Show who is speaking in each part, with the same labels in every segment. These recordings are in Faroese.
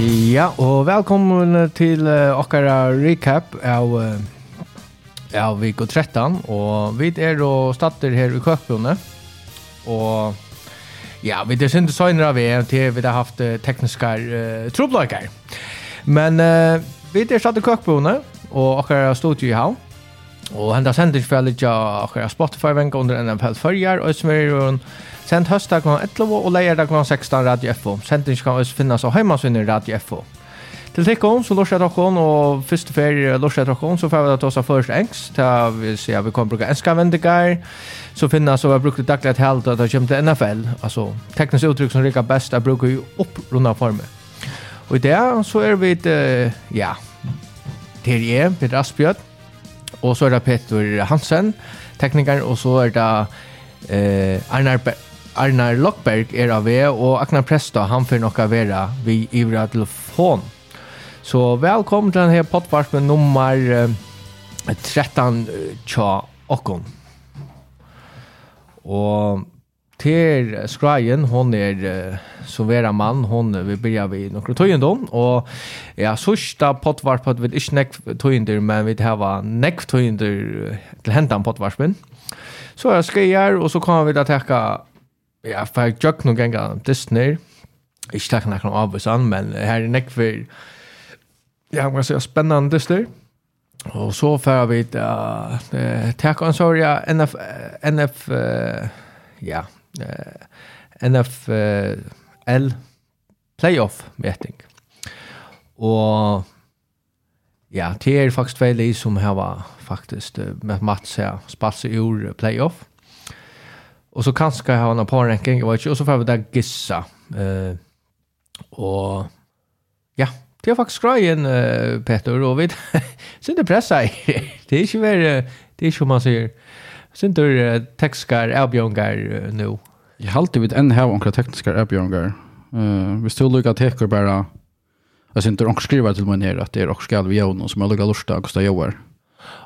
Speaker 1: Ja, og velkommen til uh, okkara recap av uh, av Viko 13 og vi er og statter her i Køkbjone og ja, vi er synd søgner av VM til vi har haft uh, tekniske uh, trobløkker men uh, vi er statt i Køkbjone og okkara stod i havn. Og henda sender fyrir litt av okkara Spotify-venka under NFL-følger og som er jo Send høstdag kl. 11 og leierdag kl. 16 Radio FO. Sending kan også finnes av heimansvinner Radio FO. Til tikkum, så lorset dere og første ferie lorset dere så får vi ta oss av først engst, til vi sier at vi kommer bruke enska vendigar, så finna så vi brukte daglig et helt at det kommer til NFL, altså teknisk uttrykk som rikker best, jeg bruker jo opprunda former. Og i det så er vi, et, ja, til jeg, Peter Asbjørn, og så er det Peter Hansen, tekniker, og så er det eh, Arnar Berg, Arnar Lockberg er av ved, og Akna Presta, han får nok av vera vi ivra telefon. Så velkommen til denne podvarpen nummer eh, 13 tja okkon. Og til Skrajen, hon er eh, så vera mann, hon vi byrja vi nokre tøyendom, og ja, sørsta podvarpen, vi ikke nekv tøyender, men vi hava nekv tøyender til hentan potvarpen. Så jeg skreier, og så kommer vi til å ja, for jeg gjør noen ganger Disney, ikke takk noen av oss an, men her er nekk for, ja, man kan si, spennende Disney, og så får vi uh, takk ansvar, ja, NF, NF, uh, ja, uh, NFL playoff-meting. Og ja, det er faktisk tvei som har faktisk med Mats her spalt seg ur playoff. Och så kanske jag har en par ranking, jag vet inte. Och så får vi där gissa. Uh, och ja, det är faktiskt grejen uh, Peter och vi sen det pressa det är ju väl det är ju man säger sen det uh, textkar Albiongar uh, nu.
Speaker 2: Jag har alltid vid en här onkra tekniska Albiongar. Eh vi står lucka teker bara Jag syns inte de skriver till mig ner att det är också skall vi göra någon som har luggat lustig och kostar jobbar.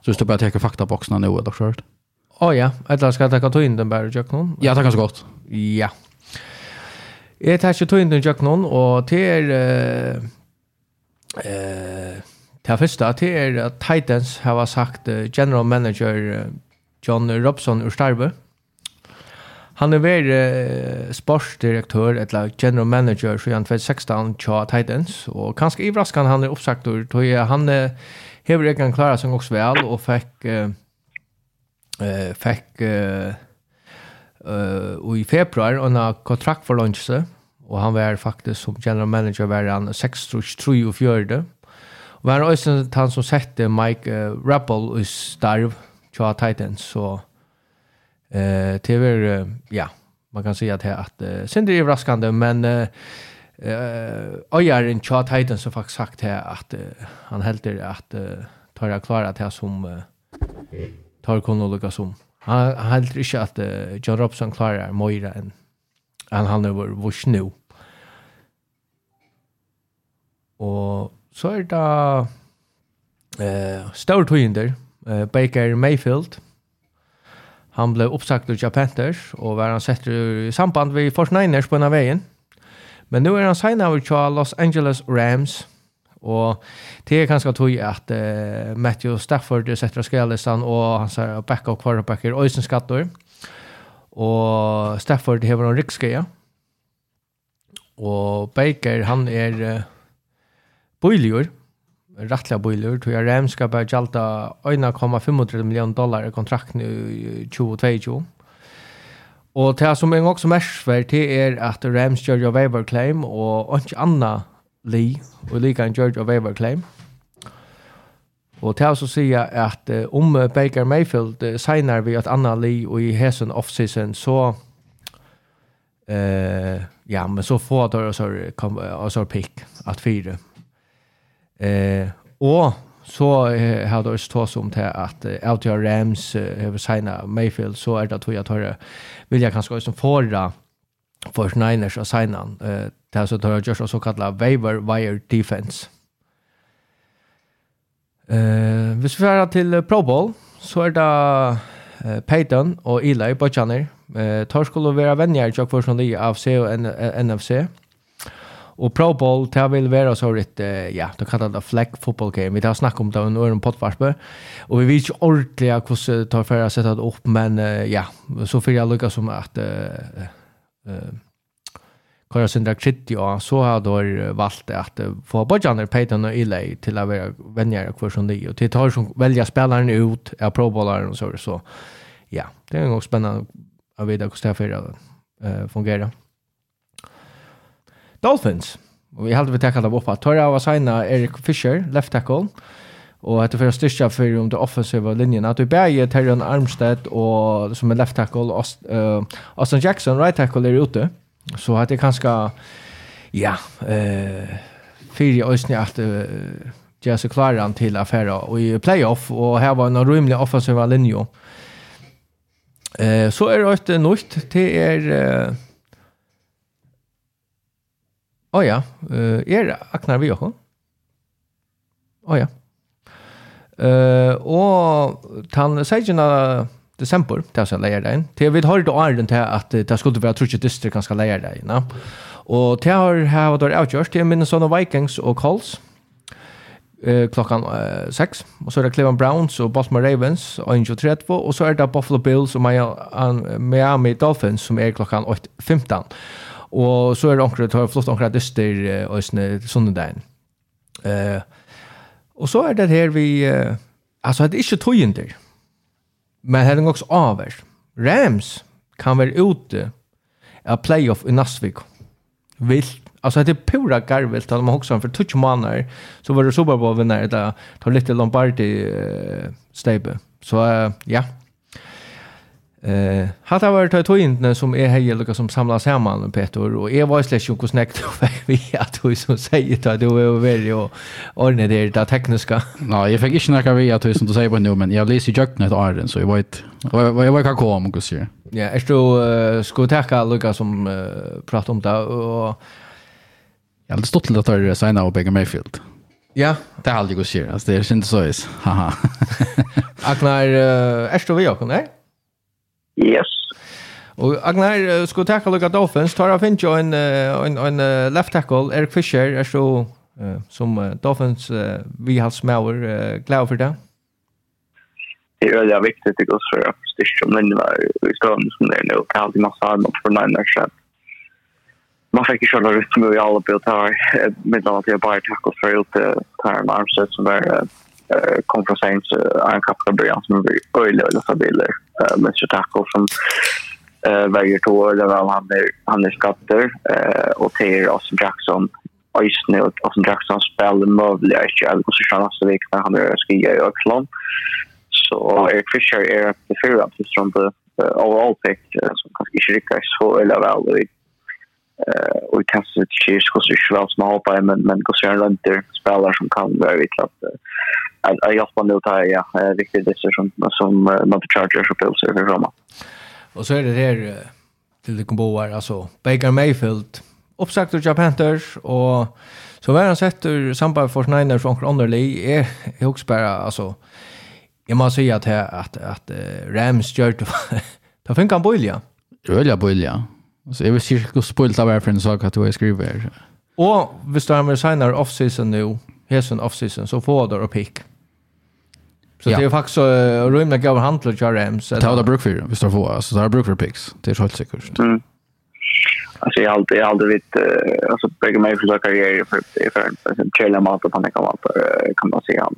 Speaker 2: Så just det bara teka faktaboxarna nu, eller så.
Speaker 1: Å oh, ja, eller skal jeg takke den bare i noen?
Speaker 2: Ja, takk så godt.
Speaker 1: Ja. Jeg tar ikke tøynden i kjøkkenen, og til er... Uh, uh, til første, til er at Titans har sagt uh, general manager uh, John Robson ur Starbe. Han er vær uh, sportsdirektør, eller general manager, så han 2016 til Titans, og kanskje i Braskan han er oppsagt ur, han uh, hever egen klare som også vel, og fikk... Uh, eh fick eh eh i februar en kontrakt för lunch och han var faktiskt som general manager var han 6 3 och 4 och var också han som sette Mike uh, Rappel i starv till Titans så eh TV uh, ja man kan säga att att uh, sen det är överraskande men eh eh ojaren till Titans så faktiskt sagt här att uh, han helt att uh, tar jag klara att som uh, tar kun lukka som. Han heldur ikkje at uh, John Robson klarar Moira enn han han er vurs nu. Og så er det uh, større tøyinder, uh, Baker Mayfield. Han ble oppsagt av Panthers og var han sett i samband med 49ers på en av veien. Men nu er han signet av Los Angeles Rams Og det er kanskje tog at uh, Matthew Stafford sätter skallistan og han säger back och quarterbacker och sen skattor. Og Stafford har en riksgreja. Og Baker han er uh, bojligur. Rattliga bojligur. Tror jag Rams ska börja jalta 1,35 miljoner dollar i kontrakt nu 2022. Och det som är också mest för det är att Rams gör ju waiver claim och inte annat Lee og lika en George och Weber claim. Och det så säga att om Baker Mayfield uh, signer vi att Anna Lee og i hesen off-season så uh, ja men så får det også, kom også pick at fire. Uh, og så uh, har det også tås om til at uh, LTR Rams uh, har signet Mayfield så er det att jag tar vilja kanske som förra för Niners och signan. Eh det här så tar jag just så kallad waiver wire defense. Eh vi ska till Pro Bowl så är det uh, Peyton och Eli Bochaner. Eh tar skulle være venner jag för som det AFC och NFC. Och Pro Bowl det vill vara så rätt ja, det kallar det flag football game. Vi tar snakk om det under en poddvarspe. Och vi vet ju ordentligt hur det tar för att det opp, men ja, så får jag lykke som att köra sindra kritti och så har då valt att få Bojaner Peyton och Ilay till att vara vänjare kvar som det och till tar som välja spelaren ut är probollaren och så så ja det är nog spännande att veta hur det här eh fungerar Dolphins. Vi hade vi tackat dem upp att Torra var signa Erik Fischer, left tackle och att det för styrka för om det offensiva linjen att vi bäge Terran Armstead och som er left tackle och uh, Austin Jackson right tackle er ute så att det kanske ja eh fyra ösnä at uh, göra sig klara till affära och i playoff och här var en rymlig offensiva linje eh så er det ett nytt till uh, Oh ja, uh, är Aknar vi också. Oh ja. Uh, og tann 16. desember, det er så den. til vi har det åren til at det skulle være trutje dyster ganske leierdein. va? Og til har hatt det avgjørt, til minnes sånne Vikings og Colts, eh, klokkan 6. Og så er det Cleveland Browns og Baltimore Ravens, 1.30. Og så er det Buffalo Bills og Miami Dolphins, som er klokkan 8.15. Og så er det omkring, det flott omkring dyster, og sånne dagen. Eh, Og så er det her vi, uh, altså det er ikke tøyender, men det er også over. Rams kan være ute av playoff i Nasvik. Vilt. Alltså det är pura garvilt att de också för touch manner så var det Super Bowl vinnare där tar lite Lombardi uh, stäbe. Så uh, ja, Eh, hatta var ett tøyntene som er hei lukka som samla saman Peter og jeg var slash jo kosnekt og vi at du som säger att du er veldig og ordne det det tekniska.
Speaker 2: Nej, jeg fikk ikke nekka vi at du som du sier på nu, men jeg leser jøkken et arden så jeg vet jeg jag kan kom og se.
Speaker 1: Ja, är du skulle takka lukka som pratar om det og
Speaker 2: Jeg har stått til at det er Saina og Mayfield.
Speaker 1: Ja.
Speaker 2: Det er aldri god sier, altså det er ikke så is. Haha.
Speaker 1: Aknar, er du vi åkken der?
Speaker 3: Yes.
Speaker 1: Og Agnar, skulle tackle lukka Dolphins, tar jag finns ju en, en, en left tackle, Erik Fischer, er så uh, som uh, Dolphins uh, vi har smauer, uh, glad for det.
Speaker 3: Det er veldig viktig til oss for går för att den var i staden som det är nu. Det är alltid massa armar för Niners. Man fick ju köra rutt med i alla biltar med att jag bara tackle för ut tar en armset som är kom från Saints, en kappar början som blir öjlig och lösa bilar uh, Mr. Tackle som uh, väger två år där han är, han är skatter uh, och till Austin Jackson Øysene og Austin Jackson spiller møvelig er ikke alle konsisjoner neste vik når han er skje i Øksland. Så Erik Fischer er det fyrre av det som det overall pick som kanskje ikke rykker så eller vel i eh och kanske det kyrkos i Schweiz men men Gosern Lenter spelare som kan vara vitt att jag hjälper nu tar ja viktiga decision som man the chargers och Bills för Roma.
Speaker 1: Och så är det där till det komboar alltså Baker Mayfield uppsagt av Panthers och så var han sett ur samband för Niners från Underley är jag också bara alltså jag måste säga att att att Rams gör ta funkar han bolja.
Speaker 2: Ölja bolja. Så jag vill se hur spoilt av reference sak att du skriver.
Speaker 1: Och vi står med signar off season nu. Hesen off season så får du och pick. Så det är faktiskt uh, rymna gav handla till Rams.
Speaker 2: Det har det bruk för, visst har få. Alltså det har bruk för picks. Det är helt säkert.
Speaker 3: Mm. Alltså jag har alltid, jag har alltid vitt, uh, alltså bägge mig försöka karriär för, för, för Trailer och på Nekam Mata kan man säga.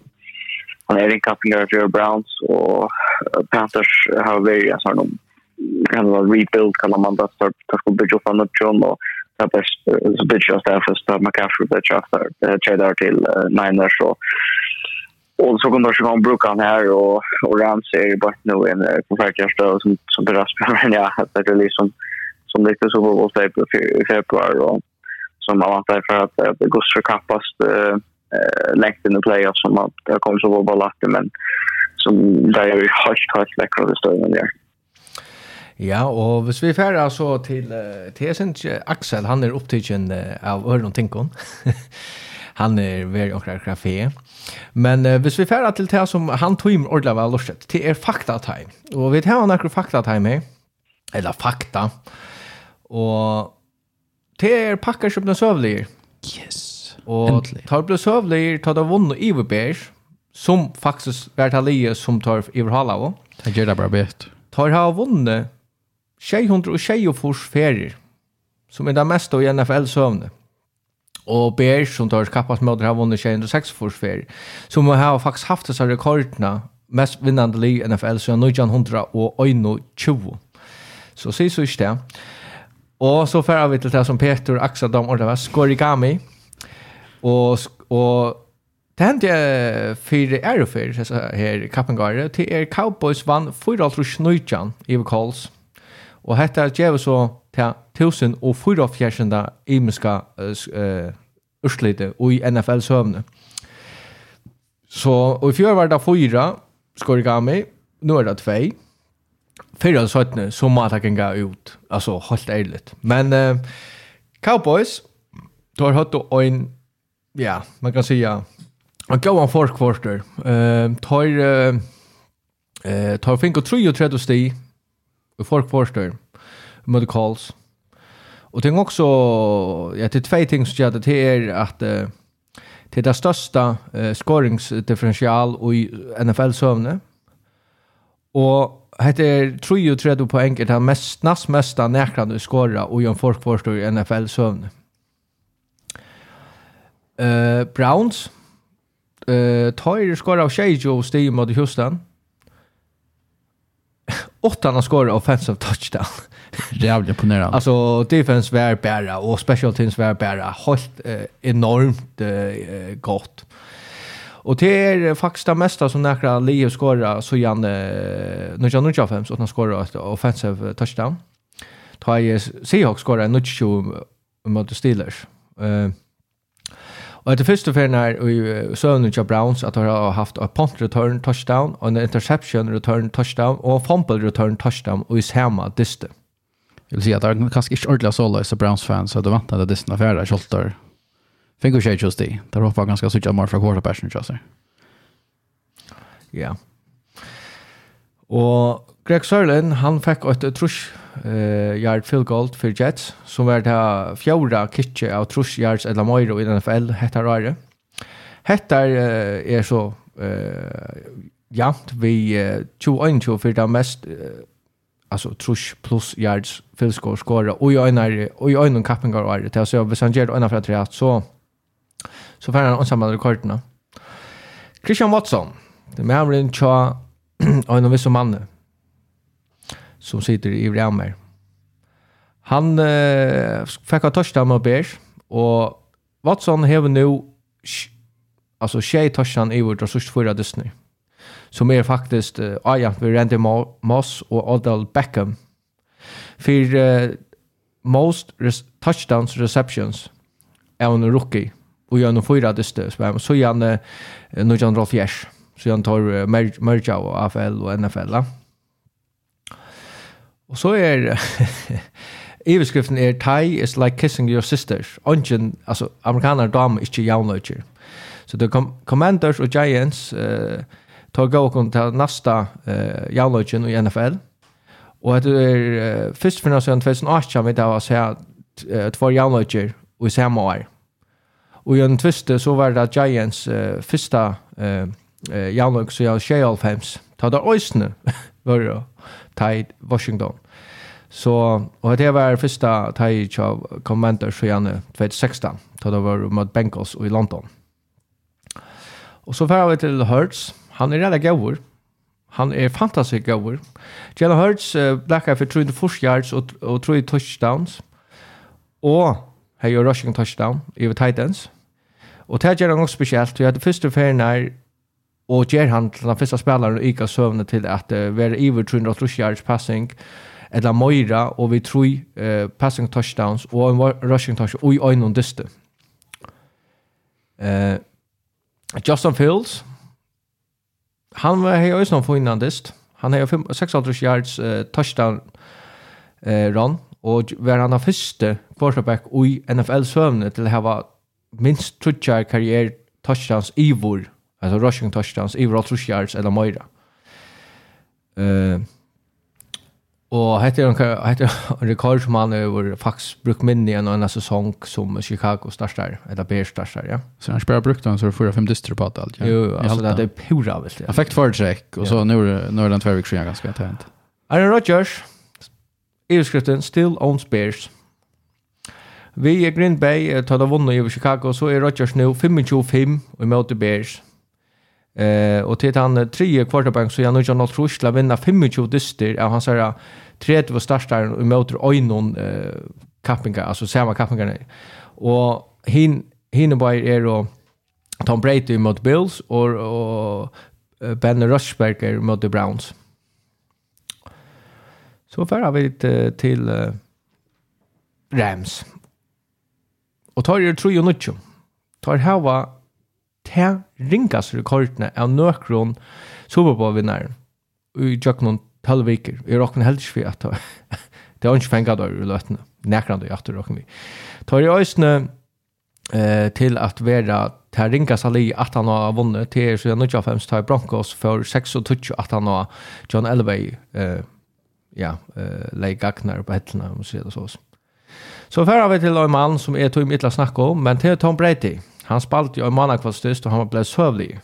Speaker 3: Han är en kappingar för Browns och Panthers har varit, alltså de kan vara rebuild kan man det för att skulle bygga upp annat John och så bitch oss där för att McCaffrey bygga oss där tradar till Niners och Och så kommer jag bruka han här och, och Rams är bara nu en förfärkare som, som berör Men jag hade det liksom som det är så på vårt i februari och som man antar för att det går så kappast eh längt in i playoff som att det kommer så vara bara men som där är ju helt helt läckra det står där. Mm.
Speaker 1: Ja, og hvis vi færer så til uh, Tesintje, Axel, han er opptidgen uh, av Øren og Tinkon. han er ved åkra kafé. Men uh, hvis vi færer til det som han tog med ordentlig av lortet, det er faktatime. Og vi tar noen faktatime her, eller fakta, og det er pakker som blir søvlig.
Speaker 2: Yes,
Speaker 1: og
Speaker 2: endelig.
Speaker 1: Og tar blir søvlig, tar det vunnet iverbær, som faktisk vært allige som tar iverhala av.
Speaker 2: Det gjør det bare bett.
Speaker 1: Tar ha vunnet 624 ferier, som er det meste i NFL-søvne. Og Bears, som tar kappas med å ha vunnet 606 ferier, som har faktisk haft disse rekordene mest vinnande lig i NFL, så er 900 og 21. Så sier så ikke det. Og så fer vi til det som Peter Aksa Dam Ordava, Skorigami. Og, og det hendte jeg fire ærefer her i Kappengare, til er Cowboys vann 4-3-9 i Calls. Og hetta gjev så til 1004 imiska uh, urslite og i NFL-søvne. Så, og i fjør var det fyra skorigami, nu er det tvei. Fyra og søttene, så må det ganga ut. Altså, helt ærligt. Men uh, Cowboys, du har hatt en, ja, man kan säga, en går en quarter. Uh, tar, uh, tar fink og 33 sti folk förstår. Mode calls. Och tänk också ja det två ting som gör det här att uh, det är det största uh, skoringsdifferential i NFL sövne. Och det är 33 poäng det mest näst mesta närkande skora och en folk förstår i NFL sövne. Eh uh, Browns eh uh, tar skora av Shaggy och mot Houston åtta han skår offensive touchdown.
Speaker 2: Jävligt imponerande.
Speaker 1: Alltså defense var bära och special teams var bära. Helt eh, enormt eh, gott. Och det är faktiskt det mesta som näkra Leo skåra så Jan eh, nu jag fem så han skårar ett offensive touchdown. Ta i Seahawks skorar en nutch mot Steelers. Eh Og etter første ferien her i søvnen til Browns at ha har haft en punt return touchdown, och en interception return touchdown, og en fumble return touchdown, og i samme dyste.
Speaker 2: Jeg vil si at det er kanskje ikke ordentlig så løs Browns-fans, så det vant at dysten var ferdig, kjolter. Fingo tjej just det. Det var ganska så mer för quarterbacken just det.
Speaker 1: Ja. Och Greg Sørlen, han fikk et trusk uh, yard field goal for Jets, som var det fjorda kitje av trusk yards eller Moiro i NFL, hette Rare. Hettar uh, er så uh, jant vi uh, 21 for det mest uh, alltså trusch plus yards field score skora og jag är og jag är någon kappingar och det alltså jag sen ger ena för att rätt så så får han ansamma rekordene Christian Watson det med han tja og en viss man som sitter i Vremer. Han uh, fikk ha touchdown med Bears och Watson har nu alltså tjej touchdown i vårt resurst förra Disney. Som er faktiskt uh, ja, vi Randy Moss och Odell Beckham. För uh, most res touchdowns receptions er en rookie og gjør noen fyra dyste, så så gör han eh, 1904 så han tar uh, merge av AFL och NFL. Ja. Og så er Iverskriften er Thai is like kissing your sisters. Ongen, altså amerikaner dam ikke jaunløyger. Så det kom Commanders og Giants eh, tar gå og til nasta eh, jaunløygen i NFL. Og det er uh, først for noe 2008 vi da var se två jaunløyger og i samme år. Og i en tviste så var det Giants uh, første eh, jaunløyg som jeg var 2008. Ta det øysene, var det i Washington. Så och det var första taj av kommenter så gärna 2016 då det var mot Bengals och i London. Och så får vi till Hurts. Han är redan gåvor. Han är fantastisk gåvor. Jalen Hurts uh, blackar för 340 yards och, och 3 touchdowns. Och här gör rushing touchdown i Titans. Och det här gör han också speciellt. Vi hade första färgen här og ger han til den første spelaren og ikke søvne til at uh, være iver 300 yards passing eller Moira og vi tror uh, passing touchdowns og en rushing touchdown og i øynene dyste. Uh, Justin Fields han var her i Øysland for innan dyst. Han har 600 yards uh, touchdown uh, run og var han den første quarterback i NFL-søvne til å ha minst trutjar karriere touchdowns i vår Alltså rushing touchdowns, överallt rush yards eller mera. Uh, och hette en hette en rekord som han har fax brukt minne i en annan säsong som Chicago startar eller Bears startar ja.
Speaker 2: Så han spelar brukt han så fyra fem dyster på allt. Ja.
Speaker 1: Jo, alltså det är pura väl.
Speaker 2: Effekt för check och så nu nu är den två veckor ganska tänt.
Speaker 1: Aaron Rodgers Överskriften Still Owns Bears. Vi i Green Bay tar det vunnet i Chicago, så er Rodgers nu 25-5 og møter Bears. Eh och till han tredje quarterback så jag nu John Rushla vinna 25 dyster av hans här 30 startar i motor Oinon eh kappingar alltså samma kappingar. Och hin hin bara är då Tom Brady mot Bills och, och Ben Roethlisberger mot the Browns. Så färra vi till uh, Rams. Och tar er 3 och 9. Tar hava til ringas rekordene av nøkron Superbowl-vinneren i Jøknon 12 viker. Jeg råkner heldig for at det er ikke fengt av i løtene. Nekrande i at det råkner vi. Tar i øyne eh, til at vera til ringas alle at han har vunnet til er siden 95 tar Broncos for 26 at han har John Elway eh, ja, eh, leik gagnar på hettene om å si det så. Så færa vi til en mann som er tog i mittla snakke om, men til Tom Brady. Han spalt ju en manna styrst, og han ble søvlig.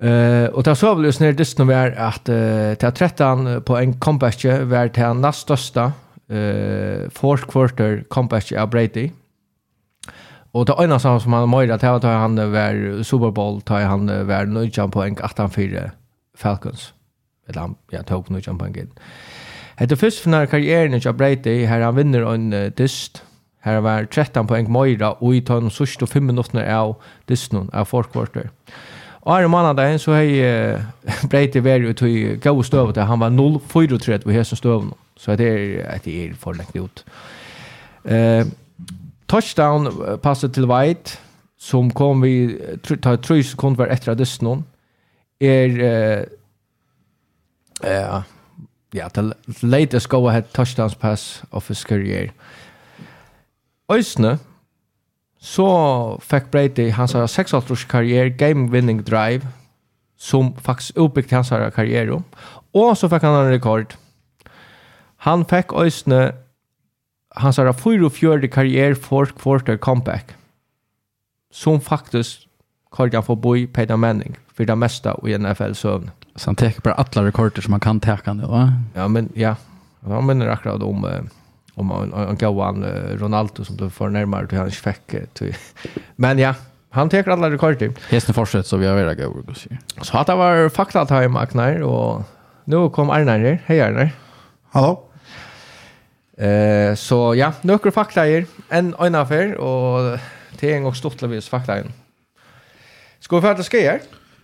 Speaker 1: Uh, og det sövlig just när det var at uh, till 13 på en comeback var till näst største uh, fourth quarter comeback av Brady. Og det ena som han mörda till att han var Super Bowl tar han var nødjan på en 18-4 Falcons. Eller han ja, tog nødjan på en gud. Hette först för karrieren, karriären av Brady her han vinner en uh, dist Her var 13 poeng Moira og i tøyne sørste 5 minutter av Disney av Forkvarter. Og her i måneden så har jeg breit i verden ut i gode støvet. Han var 0-4-3 på hesen støven. Så det er, et er for lengt ut. Uh, touchdown passet til White som kom vi tar tre sekunder etter av noen, er ja, ja, the latest go-ahead touchdowns pass of his career. Øysne, så fikk Brady hans 6-års karriere, game-winning drive, som faktisk utbygde hans karriere. Og så fikk han en rekord. Han fikk Øysne hans 44 karriere for quarter comeback, som faktisk kallade han for Boy Peter Manning för det mesta i NFL søvn.
Speaker 2: Så han tar bara alla rekorder som han kan ta nu, va?
Speaker 1: Ja, men ja. Han minner akkurat om om en, en gåan Ronaldo som blev för närmare till han fick men ja han tar alla rekorder
Speaker 2: hästen fortsätter så vi har vera gå.
Speaker 1: så att det var fakta time ha Magnar och nu kom Arnar hej Arnar
Speaker 4: hallå
Speaker 1: Eh så ja, några fakta här. En en affär och det är en gång stort levis fakta. Ska vi fatta skejer?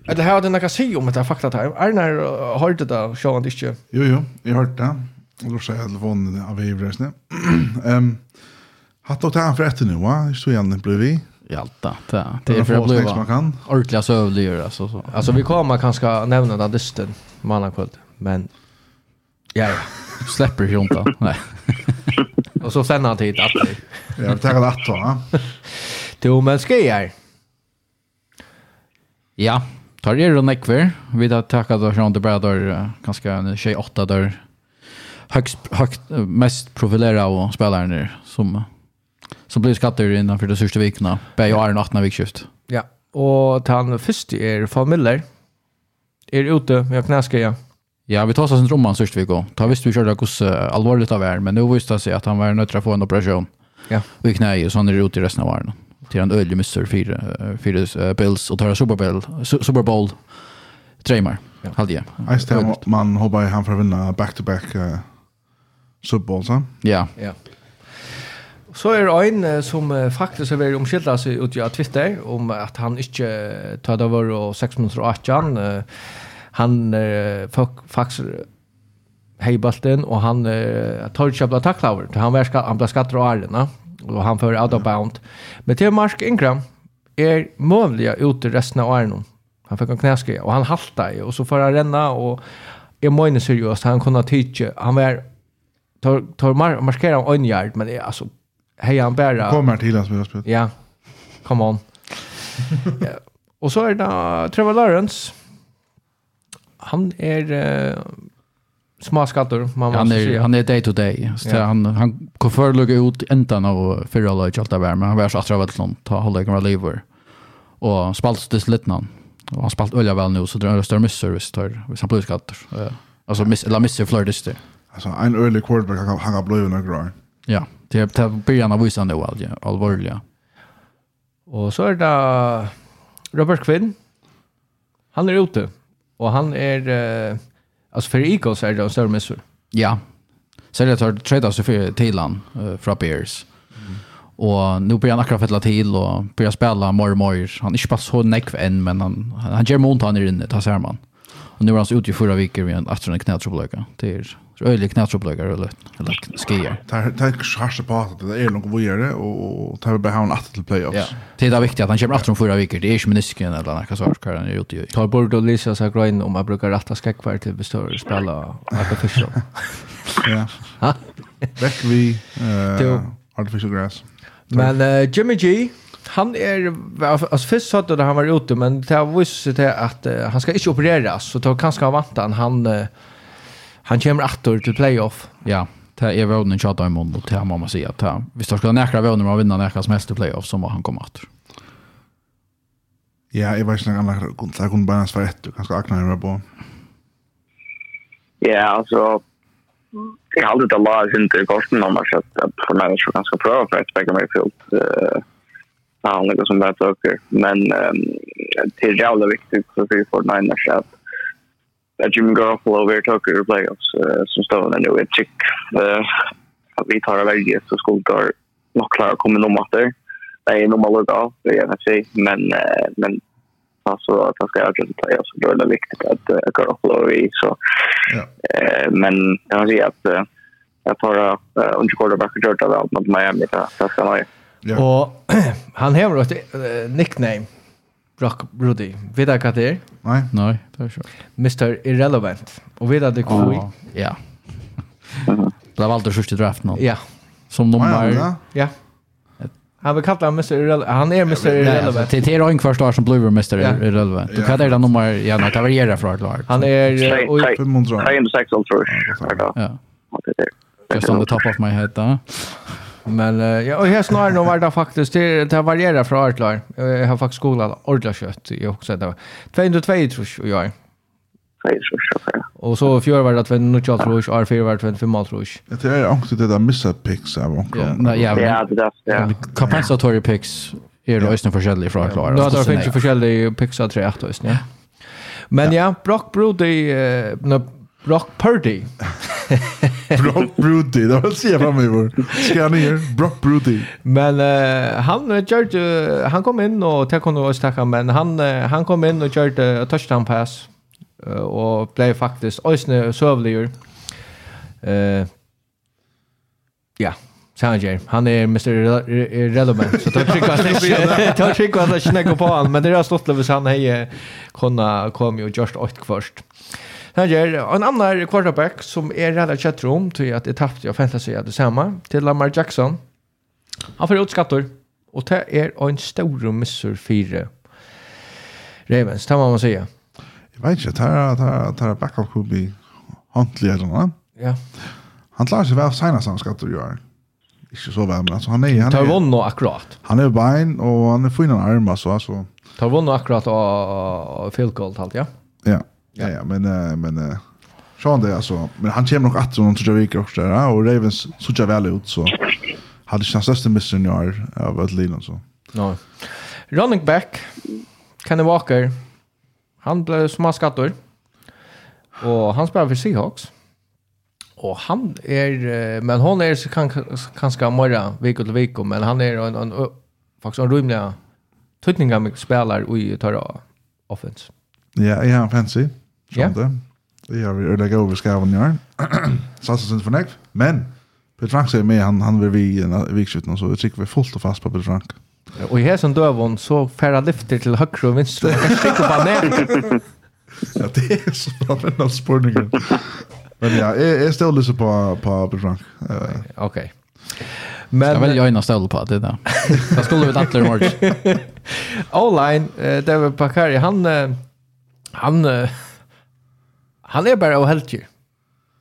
Speaker 1: Eller har du några sig om det här fakta time? Arnar har det där, sjön han inte.
Speaker 4: Jo jo, jag har det. Og då säger jag telefonen av Ivresne. um, Hatt och tärn for etter nu va? Så igjen, det vi.
Speaker 2: Ja, det det är för att
Speaker 4: bliva.
Speaker 2: Ordliga sövligare alltså så.
Speaker 1: Alltså vi kommer kanske nämna den dysten mannan men ja ja,
Speaker 2: släpper ju inte. Nej.
Speaker 1: Och så sen han tid att.
Speaker 4: Jag tar det att va.
Speaker 1: Jo, men ska jag.
Speaker 2: Ja, tar det runt ekver. Vi har tackat oss runt det bara där ganska tjej åtta där högst, högst, mest profilerade av spelarna som, som blir skatter innanför de sista veckorna. Bär jag är en 18 vikskift.
Speaker 1: Ja, och han först är Fan Miller. Är ute med knäskaja.
Speaker 2: Ja, vi tar oss en romman sista veckan. Ta visst vi körde hos allvarligt av er, men nu visste det sig att han var nöjd att få en operation.
Speaker 1: Ja.
Speaker 2: Vi knäger, så han är ute i resten av världen. Till en öjlig missar fyra, fyra Bills och tar Super Bowl, Super Bowl Dreymar.
Speaker 1: Ja.
Speaker 2: Halvdje.
Speaker 4: Just det, man hoppas han får vinna back-to-back uh, Super Bowl, så?
Speaker 2: Ja.
Speaker 1: Ja. Så er det en som faktisk har vært omskyldt seg ut av Twitter om at han ikke tar det over og 6 minutter og 18. Han er faktisk heibalten, og han tar ikke å takla over. Han, var, han ble skatter og ærene, og han fører out of bound. Men til Mark Ingram er mulig ute resten av ærene. Han fikk en knæske, og han halta i, og så får han renna, og jeg mener seriøst, han kunne tidsje, han var tar tar mar markera en yard men det är alltså hej han bara
Speaker 4: kommer till att spela spel.
Speaker 1: Ja. Come on. ja. Och så är det Trevor Lawrence. Han är uh, små skatter man
Speaker 2: ja,
Speaker 1: han
Speaker 2: är han är day to day så
Speaker 1: ja.
Speaker 2: han han kom för lugga ut ända av förra laget allt där men han var så att det långt ta hålla igång lever och spalt det lite någon och han spalt ölja väl nu så det större missservice service tar så plus skatter alltså miss la miss flirdist
Speaker 4: alltså en early quarterback han han har blivit några år.
Speaker 2: Ja, det är det början av visan då alltså allvarliga.
Speaker 1: Och så är det Robert Quinn. Han är ute och han är eh, alltså för Eagles är det en större missur.
Speaker 2: Ja. Så det tar trade sig för till han uh, från Bears. Mm. Och nu börjar han akkurat fettla till och börjar spela mer och mer. Han är inte bara så nekv än, men han, han, han gör mont han är inne, det ser man. Och nu är han ute i förra veckor med en 18 knätroblöka. Det är Så öjlig knätropplögar eller, eller skier.
Speaker 4: Det är skärsta på att det är något vågare och det här behöver han att till playoffs.
Speaker 2: Ja. Det är viktigt att han kommer 18 fyra veckor. Det är inte menisken eller något sånt kan han gjort i.
Speaker 1: Tar bort och Lisa sig grön om jag brukar ratta skäckvar till bestörre spela artificial.
Speaker 4: ja. Back vi eh artificial grass.
Speaker 1: Men uh, Jimmy G han är alltså först sa det han var ute men det har visst sig att uh, han ska inte opereras så då kanske han vantar han uh, han kommer attor till playoff.
Speaker 2: Ja, det är vånen tjata i mån och det här må man säga. Det, visst har skulle näkra vånen och vinna näkra som helst i playoff så må han komma attor.
Speaker 4: Ja, jag vet inte annars. Jag kunde bara svara ett. Du kanske akna hur på.
Speaker 3: Ja, alltså jag hade det lag inte kosten någon att att för mig så ganska bra för att bägge mig fullt eh som bättre också men um, det är jävla viktigt för vi får nine match att that Jimmy Garoppolo over Tucker playoffs uh, som står där nu ett chick eh vi tar av det så skulle där nog klara komma någon mat där det är nog mal då det jag vet men men alltså att han ska göra det där så då är det viktigt att Garoppolo är så
Speaker 4: ja.
Speaker 3: eh men jag vill säga att jag tar uh, under quarterback av väl mot Miami det så ska man
Speaker 4: Ja.
Speaker 1: Och han har ett nickname. Brock Brody. Vet du hva det er?
Speaker 4: Nei.
Speaker 2: Nei, det er ikke.
Speaker 1: Mr. Irrelevant. Og vet du det
Speaker 2: hvor
Speaker 1: vi?
Speaker 2: Ja. Det var alltid sørste draft nå. Ja. Som nummer...
Speaker 4: Ja.
Speaker 1: Han vill kalla Mr. Irrelevant. Han är Mr. Irrelevant.
Speaker 2: Det är en första år som blir Mr. Irrelevant. Du kallar det nummer... Ja, det varierar från ett lag.
Speaker 1: Han är...
Speaker 3: 306 tror jag.
Speaker 2: Ja. Just on the top of my head, da.
Speaker 1: Men uh, ja, och här snarare nog var det faktiskt det, det varierar från Artlar. Jag har faktiskt skolat ordentligt kött i också det. var. 202 tror jag jag. Och så fjör var det att vi nu tjatt tror jag, R4 var det att vi mal tror jag.
Speaker 4: Det är också det där missa picks av
Speaker 2: omkring. Ja,
Speaker 3: ja, det där.
Speaker 2: Compensatory picks är det ösnen förskällig från
Speaker 1: Artlar. har det finns ju förskällig picks av 3-8 ösnen. Men ja, Brock Brody, uh, Brock Purdy.
Speaker 4: Brock Brody, det var säga fram i vår. Ska han ner? Brock Brody.
Speaker 1: Men uh, han gjorde uh, han kom in och tack honom och tacka men han uh, han kom in och gjorde uh, touchdown pass uh, och blev faktiskt ösne sövligur. Eh Ja, Sanger, han är Mr. Relevant så tar trick tar trick att det snägg på han men det har stått över han hej kunna kom ju just åt först. Han gör en annan quarterback som är rädda chattrum till att det etapp jag fantasy att detsamma till Lamar Jackson. Han får ut skattor och det är en stor missur fyra. Ravens, det må man säga.
Speaker 4: Jag vet inte, det här är backup could be Huntley eller något.
Speaker 1: Ja.
Speaker 4: Han klarar sig väl senast han skattor gör. Inte så väl, men alltså han är... Han
Speaker 1: tar
Speaker 4: vann
Speaker 1: och akkurat.
Speaker 4: Han är bein och han är fin en arm alltså.
Speaker 1: Tar vann och akkurat och field goal allt, ja?
Speaker 4: Ja. Ja, ja, men... Uh, men uh, Sean det alltså, men han kommer nog att som tror jag viker också där och Ravens så jag väl ut så hade chans största missen jag år av att Lino så.
Speaker 1: No. Running back Kenny Walker. Han blev smaskattor. Och han spelar för Seahawks. Och han är men hon är så kan kanske morra vecka till vecka men han är en, en, en faktiskt en rymliga tutningar med spelare i tar offense.
Speaker 4: Ja, är han fancy?
Speaker 1: Skjønte?
Speaker 4: Yeah. Det gör vi ødelegget över skaven i år. Satsen synes for. Men Peter Frank säger med, han, han vill vi i vikskjuten, så jag tycker vi är fullt och fast på Peter Frank.
Speaker 1: Och i här som døvån så färra lyfter till höger och vinstre, og kan ikke bara ner.
Speaker 4: ja, det är så bra med noen spørninger. Men ja, jag, jeg stod lyset på, på Peter Frank.
Speaker 1: Okej.
Speaker 2: ok.
Speaker 1: Men,
Speaker 2: jag vill ju öjna stål på det där. Jag skulle vid Atler Morge.
Speaker 1: Online, David Bakari, han, han, Han är bara oheldig.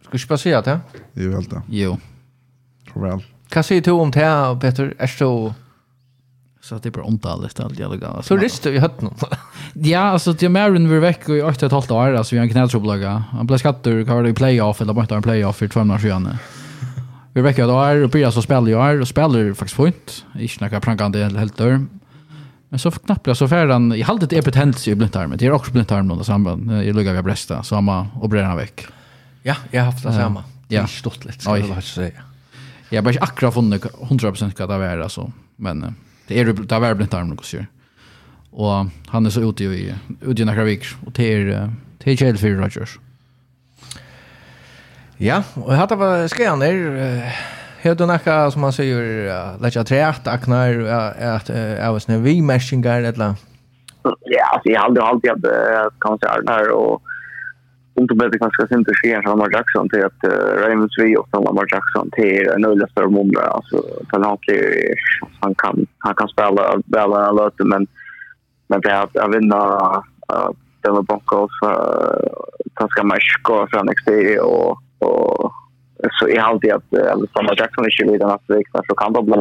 Speaker 1: Ska vi bara säga det?
Speaker 4: Jo, helt det.
Speaker 2: Jo.
Speaker 4: Väl.
Speaker 1: Vad säger du om det Peter? Är så...
Speaker 2: Så att det är bara ont allt allt jag lägger.
Speaker 1: Så rister vi hött nu.
Speaker 2: ja, alltså det är mer än vi veck och i 8 1/2 år alltså vi har en knätroplaga. Han blev skattor kvar i playoff eller bara en playoff för två månader sedan. Vi veck jag då är och börjar så spela jag och spelar faktiskt fint. Inte några prankande helt dörr. Men så knappt så färd han i halvt ett betänt i blindtarmen. Det är också blindtarmen då samband. i luggar vi brösta så man opererar veck.
Speaker 1: Ja, jag har haft det samma.
Speaker 2: Ja.
Speaker 1: Det är stort lite
Speaker 2: så
Speaker 1: jag vill säga.
Speaker 2: Jag bara akkurat funnit 100% vad det är alltså. Men det är det är blindtarmen också ju. Och han är så ute i ute i några veckor och till till Chelsea för Rogers.
Speaker 1: Ja, och hade var skrev ner Hör du några som man säger lägga trätt aknar att jag var snä vi meshingar eller
Speaker 3: Ja, alltså jag aldrig alltid att kan haft konserter och om du bättre kanske inte sker som Lamar Jackson till att Ravens vi och Lamar Jackson till en öliga större mumma. Alltså, för han kan, han kan spela bättre än löte, men, men det är att vinna uh, Denver Broncos, uh, ganska mycket från XT och, och så är alltid att Alexander Jackson är ju vid den här veckan så kan det bli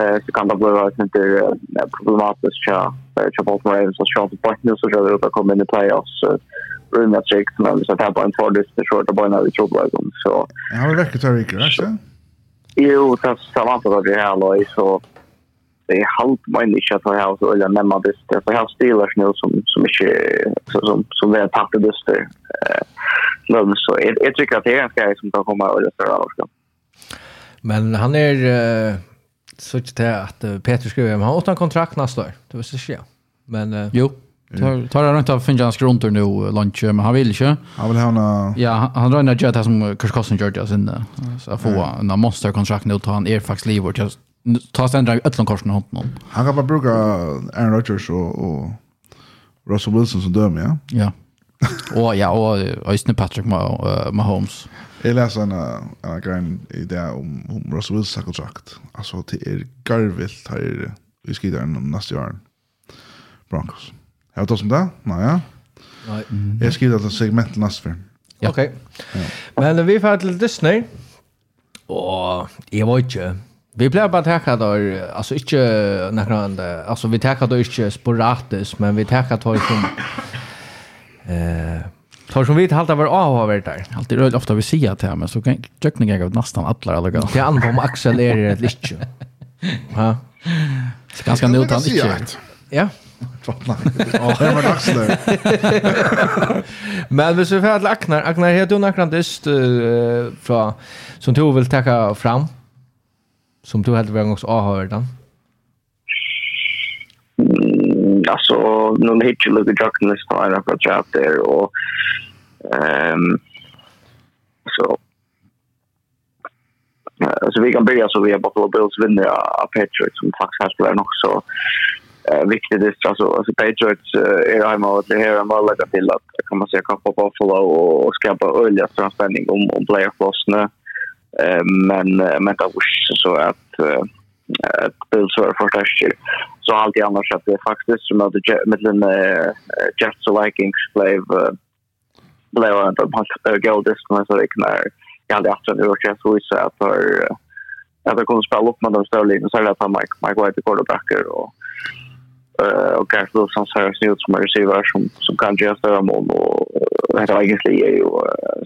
Speaker 3: eh så kan det bli att inte problematiskt. Ja för Baltimore Ravens och point nu så jag vill komma in i playoffs runt att check men så tar på en fördel så short och bara när vi tror
Speaker 4: på dem så Ja, det verkar ta rycker, va?
Speaker 3: Jo, det är sant att det här då så det är halt men inte att jag så eller nämna det för jag har Steelers nu som som inte som som det tappade det eh men så jeg, jag tycker att det er ganska grej som kan komma og göra större avskap.
Speaker 1: Men han är uh, så till att Peter skriver han har åtta kontrakt nästa år. Det vill säga. Men uh,
Speaker 2: jo, Mm. Tar han inte av hans grunter nu lunch men han vill inte.
Speaker 4: Han vill ha en
Speaker 2: Ja, han drar ner jet som Chris Carson Georgia sin så få en monster kontrakt nu tar han är faktiskt liv och tar sen drar ett långt kors någon
Speaker 4: Han kan bara bruka Aaron Rodgers och och Russell Wilson som dömer, ja.
Speaker 2: Ja. och ja, och Östne Patrick Mahomes.
Speaker 4: Jag läser en, en grej i det om, om Russell Wilson kontrakt. Alltså det är garvilt här i skidaren om nästa år. Broncos. Har du tagit som det? Nej, ja.
Speaker 1: Nej.
Speaker 4: Jag skriver att segmentet nästa för.
Speaker 2: Ja.
Speaker 1: Okej. Ja. Men vi får till Disney. Och jag vet inte. Vi blev bara tacka då alltså inte några alltså vi tackar då inte sporatiskt men vi tackar då som Eh, Tar som vi inte halta var av har det där.
Speaker 2: Alltid rör ofta vi ser att här men så kan jökning jag av nästan alla alla gånger.
Speaker 1: Det handlar om Axel är det lite. Ja.
Speaker 2: Så ganska nu utan inte.
Speaker 1: Ja.
Speaker 4: Ja, det var dags där.
Speaker 1: Men vi så för att Agnar, Agnar heter hon Agnar dyst från som tog vill ta fram som tog helt väl också har hört
Speaker 3: den alltså någon hitch look at jocken this time I've got out there och ehm så. Så vi kan börja så vi har Buffalo Bills vinner av Patriots som faktiskt har spelat också eh viktigt det alltså alltså Patriots är hemma och det här är bara lägga till att kan man säga kan Buffalo och skapa öliga spänning om om playoff nu Eh men men det var så att Bills var förstärker. Så allt i annars att det faktiskt som att mellan Jets och Vikings blev blev en helt gold distance så det kan jag hade haft en urkast så så att för att det kommer spela upp med de större linjerna så är det att Mike Mike White quarterbacker och eh och Gareth Wilson ser Snut som en receiver som, som kan göra större mål och heter egentligen är ju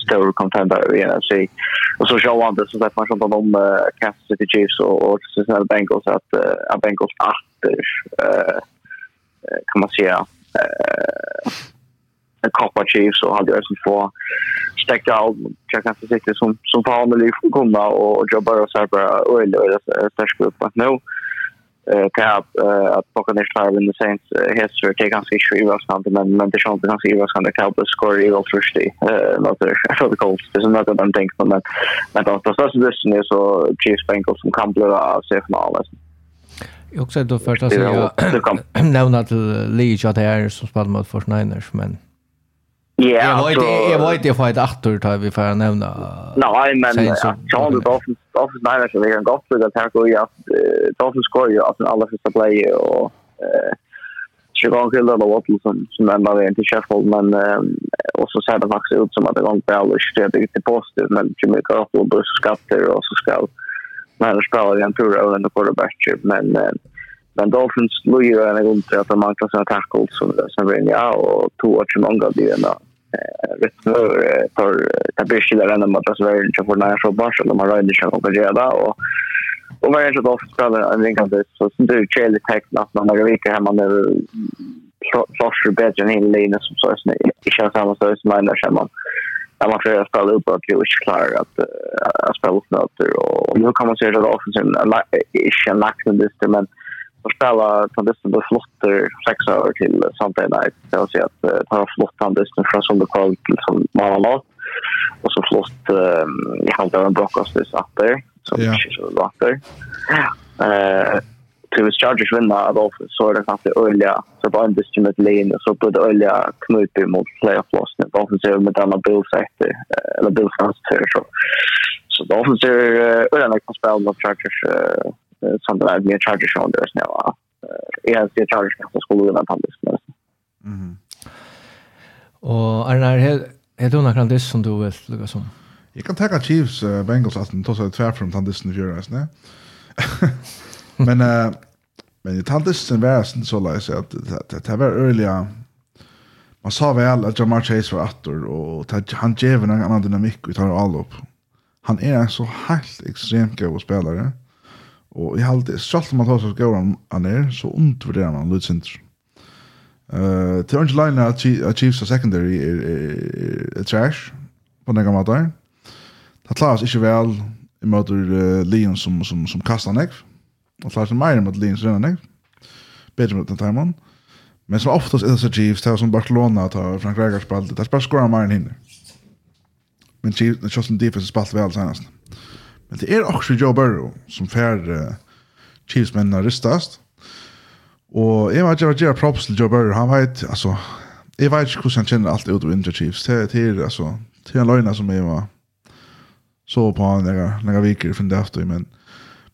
Speaker 3: stor contender i NFC. Och så kör han det så att man som om uh, Kansas City Chiefs och, och Cincinnati Bengals att uh, Bengals efter eh kan man säga uh, Copa Chiefs och hade ju som få stäcka av Kansas City som, som familj med och jobbar och så här bara öl och det är grupp. Men nu eh tab att plocka ner Star in the Saints history det ganska skriva sant men men det känns ganska skriva sant att Cowboys score i all första eh något där för the Colts det är något att man på men men då så så det är så Chiefs Bengals som kan bli av sig från alla
Speaker 1: Jag också då först att
Speaker 3: jag
Speaker 1: nämna till Lee att det är som spelar mot 49ers men
Speaker 3: Ja,
Speaker 1: jag vet inte, jag vet inte för ett åttor tar vi för att nämna.
Speaker 3: Nej, men
Speaker 1: Sean
Speaker 3: det då då nej men så vi kan gå för det här går ju att då så ska ju att alla första play och eh så går det då vad som som ändå är til Sheffield men och så ser det faktisk ut som at det gang til alle ikke det er ikke positivt men ikke mye godt, og buss skatter og så skal men spelar igjen tur och ändå quarterback men Men Dolphins lugger en grunn til at det mangler sina tackles som, som vinner, och tog att många blir en av Eh, retnur eh, tar eh, tabishi där ända mot oss världen så får nära så bars och de har röjde sig och reda och och varje så ofta spelar en liggande så som du tjäl i texten att man har viker hemma nu slåss bättre än hela linjen som så är det känns samma stöd som man där man när man försöker spela upp att vi inte klarar att, att spela upp nöter och nu kan man se att det är offensivt inte en nackdel men får spela De spelar Tandisten flotter sex över till Sunday night. Det vill säga att eh, uh, de flott Tandisten från Sunderkvall till som Malalag. Och så flott eh, um, i halvdelen Brockostis efter, som yeah. Kishu efter. Uh, Hvis Chargers vinner Adolphus, så er det kanskje Ølja, så bare en distrikt linje, så burde Ølja knupe mot playoff-låsene. Dolphins er med denna Bills eh, eller Bills hans så. Så Dolphins er Ølja kan spille mot Chargers som det är det er där ja. va. Jag ser som skulle skolan och pandis.
Speaker 4: Mhm.
Speaker 1: Och Arnar är det några kandis som du vil lägga som?
Speaker 4: Jag kan ta Chiefs uh, Bengals att ta sig tvärfrån tandisten i fjöras, nej. men uh, men tandisten var så läs att det var earlier man sa väl att Jamar Chase var attor och han gav en annan dynamik och tar all upp. Han är så helt extremt god spelare. Og jeg halte, stralt man tar seg skåren han er, så undervurderer man Lutsinter. Uh, til Orange Line at Chiefs og secondary er, er, er, trash på den gamle der. Det klarer ikke vel i møter uh, Leon som, som, som kastar nekv. Det klarer seg mer mot Leon som renner nekv. Bedre mot den timen. Men som oftast er det så Chiefs, det er som Barcelona tar Frank Rægars spalt, det er bare skåren mer enn hinner. Men Chiefs, det er sånn defense spalt vel senest. Mm. Men det er også Joe Burrow som fer uh, Chiefs-mennene ristast. Og jeg vet ikke hva gjør props til Joe Burrow. Han vet, altså, jeg vet ikke hvordan han kjenner alt ut av India Chiefs. Det det er, altså, det er en løgna som jeg var så på han når jeg viker fra det efter, men,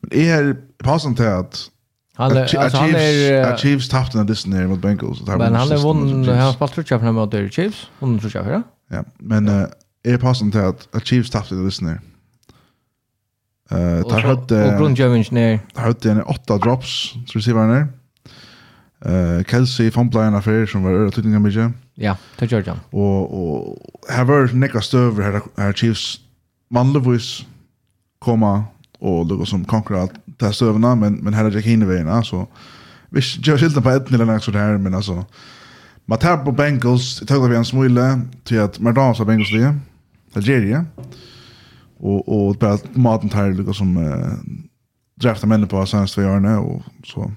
Speaker 4: men jeg er passende til at
Speaker 1: Han är
Speaker 4: alltså
Speaker 1: han
Speaker 4: är Chiefs tappade den disten här mot Bengals.
Speaker 1: Men han har
Speaker 4: vunnit
Speaker 1: han har spelat trutcha för mot Chiefs, vunnit trutcha för. Ja,
Speaker 4: Ja, men eh är passande till att Chiefs tappade den disten
Speaker 1: här
Speaker 4: tar
Speaker 1: der
Speaker 4: hadde...
Speaker 1: Og grunnjøvingen er?
Speaker 4: Tar hadde en åtta drops, så du sier hva han Uh, Kelsey fomplade en affær som var øra tydninga mykje.
Speaker 1: Ja, det gjør han.
Speaker 4: Og, og her var nekka støver her, her Chiefs vanligvis komma og lukka som konkurra där støvna, men, men her er Jack Hineveien, alltså. Vis jag skilta på ett eller något så här men alltså. Man tar på Bengals, det tar vi en smule till att Mardans har Bengals det. Algeria. ja og og bara maten tar liksom som eh, drafta männen på senaste två åren och så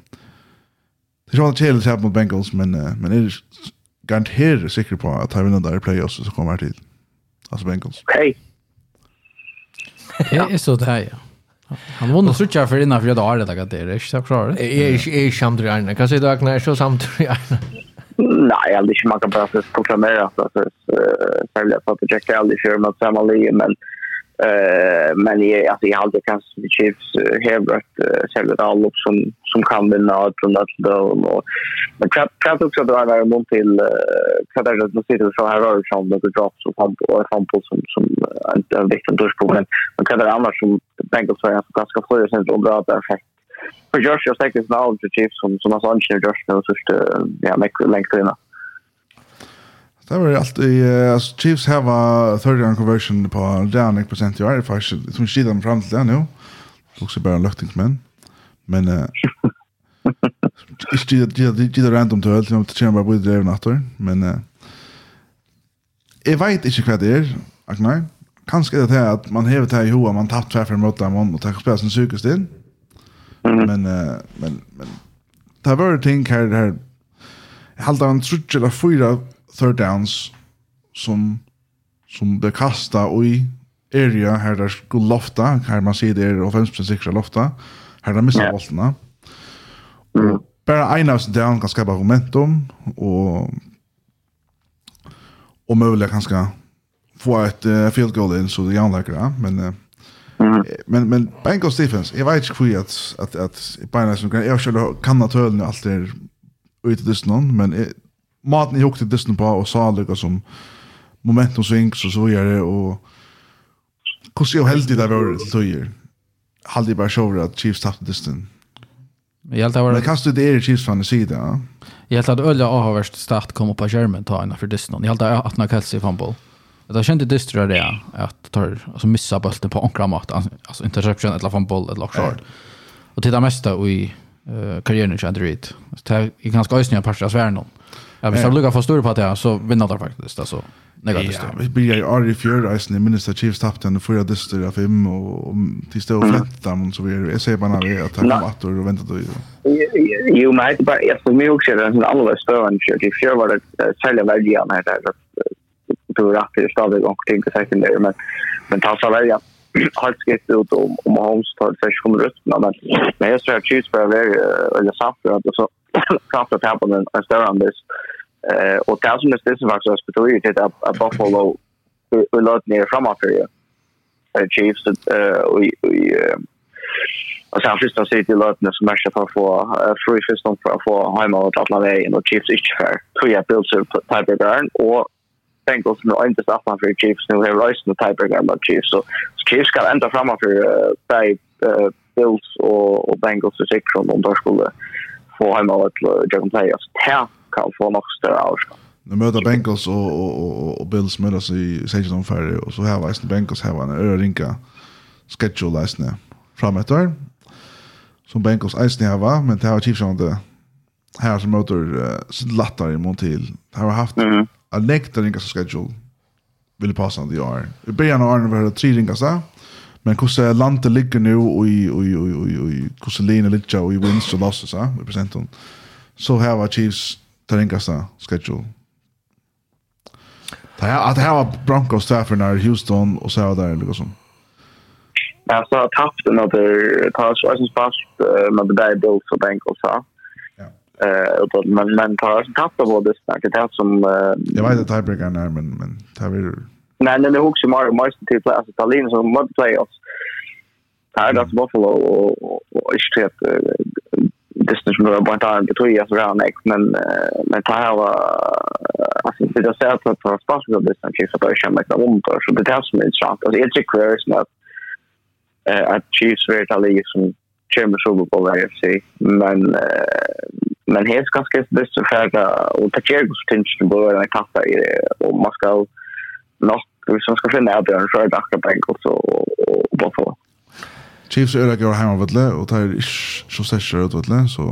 Speaker 4: det är ju chill att mot Bengals men uh, men det är garanterat säker på att han vinner där playoffs så kommer till alltså Bengals.
Speaker 3: Okej.
Speaker 2: Det är så det här ja. Han vann och sucha för innan för jag har det där det är inte så
Speaker 1: klart. Är är Shamdri Arne. Kan se då när så Shamdri Arne.
Speaker 3: Nej, jag vill inte man kan bara så proklamera att så så så jag får checka aldrig för med Samalien men Eh men jag alltså jag hade kanske the Chiefs Herbert själva all upp som som kan vinna och från att då och men kan kan också dra vara mot till kan det då sitter så här rör som det drops och pump och pump som som inte är viktigt då men men kan det annars som Bengals så jag ganska flyr sen och bra där effekt för Josh jag säkert snabbt Chiefs som som har sån Josh nu så ja mycket längre innan.
Speaker 4: Det var allt i alltså Chiefs hava third down conversion på down procent i år faktiskt som skidar dem fram till det nu. Tog sig bara löktingsmän. Men eh det det random till öl till chamber bara det även åter. Men eh jag vet inte vad det är. Ak. Kanske det här att man hevet här i hoa man tappt tvärför mot dem och tar spela sin psykiskt in. Men men men det var ting här här halda en trutch eller fyra third downs som som det kasta och i area här där skulle lofta, här man ser det är offensivt säkra lofta. Här där missar bollarna. Mm. Bara en av down kan skapa momentum och och möjligen kanske få ett uh, field goal in så det är anläggare, men uh, Mm. Men men Bengals defense, jag vet inte hur att att att Bayern som kan jag skulle kan naturligt är ut det någon men maten jag hukte Disney på och sa lika som momentum swings så så vidare och hur så heldig det var till tjejer. Hade bara show att Chiefs tappade Disney.
Speaker 2: Jag hade
Speaker 4: Men kastet det är Chiefs fan sida.
Speaker 2: Jag hade ölla av värst start kom upp på skärmen ta en för Disney. Jag hade att när Kelsey fumble. Det har kände dystra det att tar alltså missa bollen på onkla mat alltså interception eller fumble eller short. Och det mesta i eh karriären i Android. Det är ganska ösnja parter av svärnon. Ja, hvis de lukkar for større på det, så vinner de faktisk. Alltså, negativt.
Speaker 4: Ja, vi blir ju arg i fjörreisen i at Chiefs tappte den förra dyster av fem og och tills det var flättan och så er Jag säger bara när vi at tagit kom att och väntat och...
Speaker 3: Jo, men det är bara, jag tror mig også er en annerledes större än. I fjör var det sälja väljaren här her, at du att det är stadig och ting til sekundär, men, men ta tassa väljaren har skrivit ut om, om Holmes tar det først kommer ut, Men, men jeg tror at Chiefs bare er veldig Safford, og så Safford tappade en större än dyster. Eh och det som är det som faktiskt att betona det att Buffalo vi låt ner framåt för ju. Eh Chiefs eh vi vi och sen första City låt ner som matcha för få free fist on för få hemma mot Atlanta och Chiefs inte för tre bills på tiebreaker och Bengals nu inte staffa för Chiefs nu har Rice nu tiebreaker mot Chiefs så Chiefs ska ända framåt för eh Bills och och Bengals så säkert om de skulle få hemma mot Jaguars. Alltså kan få nok større avskap.
Speaker 4: Nu möter Bengals och, och, och, och Bills möter sig i 16 omfärg och så här var Eisen Bengals här var en örinka schedule Eisen framöver som Bengals Eisen här var men det har var Chiefs det här som möter uh, sin lattar i mån till det har haft
Speaker 3: mm. -hmm.
Speaker 4: en läkt örinka schedule vill passa det år i början av åren var det tre ringa så men hur landet ligger nu och i och i och i och i hur ser ligger och i wins och losses så i procenten så här var Chiefs det ringaste schedule. Det här, att det här var Broncos därför när Houston och så här där liksom.
Speaker 3: Alltså tappt när det tar så som fast med det där Bills och Bengals så.
Speaker 4: Ja.
Speaker 3: Eh men men tar tappt av det snacket det som
Speaker 4: Jag vet att tiebreaker när men men tar vi
Speaker 3: Nej, nej, det är också mer mer till plats att Italien som mode playoffs. Här det Buffalo och och och det som var bara tar en betröja för han men men det här var alltså det jag säger att på spasiga det som chiefs att jag känner mig om då så det tas med sant alltså det är så att eh att chiefs vet alla ju som chamber så på varje FC men men helt ganska det så för och det ger oss tension på den kaffe i och man ska nog vi som ska finna avgörande för att akta Bengals och, och, och, och, och,
Speaker 4: Chiefs er ikke hjemme, av du, og det er ikke så større ut, vet du, så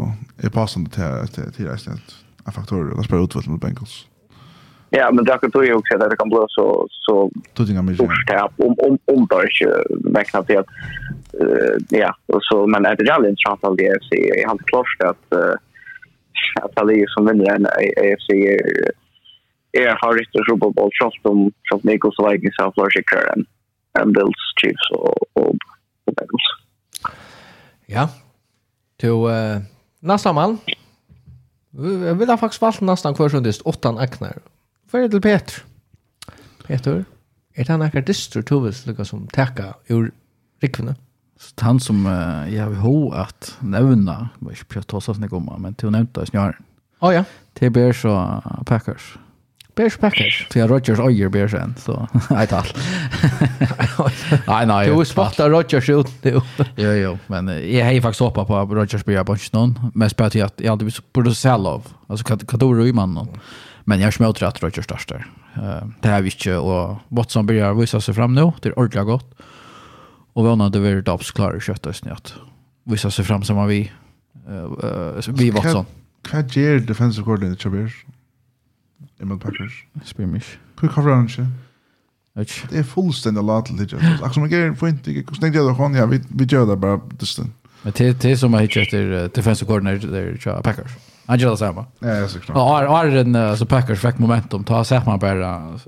Speaker 4: er passende til, til, til reisen en faktorer, og det spør ut, vet mot Bengals.
Speaker 3: Ja, men det er ikke tog jeg at det kan bli så, så stort tap, om, om, om det ikke vekkene til at, uh, ja, så, men er det jævlig interessant av det, jeg har klart at, uh, at det er som vinner en AFC er, er har rett og Super Bowl, tross om, tross Nikos Vikings har flere sikkert enn Bills, Chiefs og, og Bengals.
Speaker 1: Ja. Till uh, nästa man. Vi vill ha faktiskt valt nästan kvar sundist åttan aknar. För till Peter. Peter. Är han akar distro tovis lika som täcka ur rikvene?
Speaker 2: Så han som uh, jag vill ha att nämna, jag vet inte om jag tar sig men till nämnda snören.
Speaker 1: Oh, ja.
Speaker 2: Det blir så Packers.
Speaker 1: Bears Packers.
Speaker 2: Så jag Rodgers öjer Bears sen så nej tack. Nej nej.
Speaker 1: Du spottar Rodgers ut nu.
Speaker 2: Jo jo, men jag har faktiskt hoppat på Rodgers blir Bunch någon, men spelat jag jag hade borde sell av. Alltså Kadoro i mannen. Men jag smält att Rodgers där. Det här visste och Watson börjar visa sig fram nu. Det är ordentligt gott. Och vånar det blir Dobbs klarar köttet snett. Visa sig fram som vi vi Watson.
Speaker 4: Vad gör defensive coordinator Bears? Emil Packers.
Speaker 2: Spyr mig.
Speaker 4: Hva cover han
Speaker 2: ikke?
Speaker 4: Det er fullstendig lat til det. Akkurat som jeg får ikke, hvordan tenkte jeg det ja, vi vi gjør det bare distant.
Speaker 2: Men det är som har hittat efter defensive coordinator där tja Packers. Angela Sama.
Speaker 4: Ja, så klart.
Speaker 2: Ja, har den alltså Packers fick momentum ta sig man bara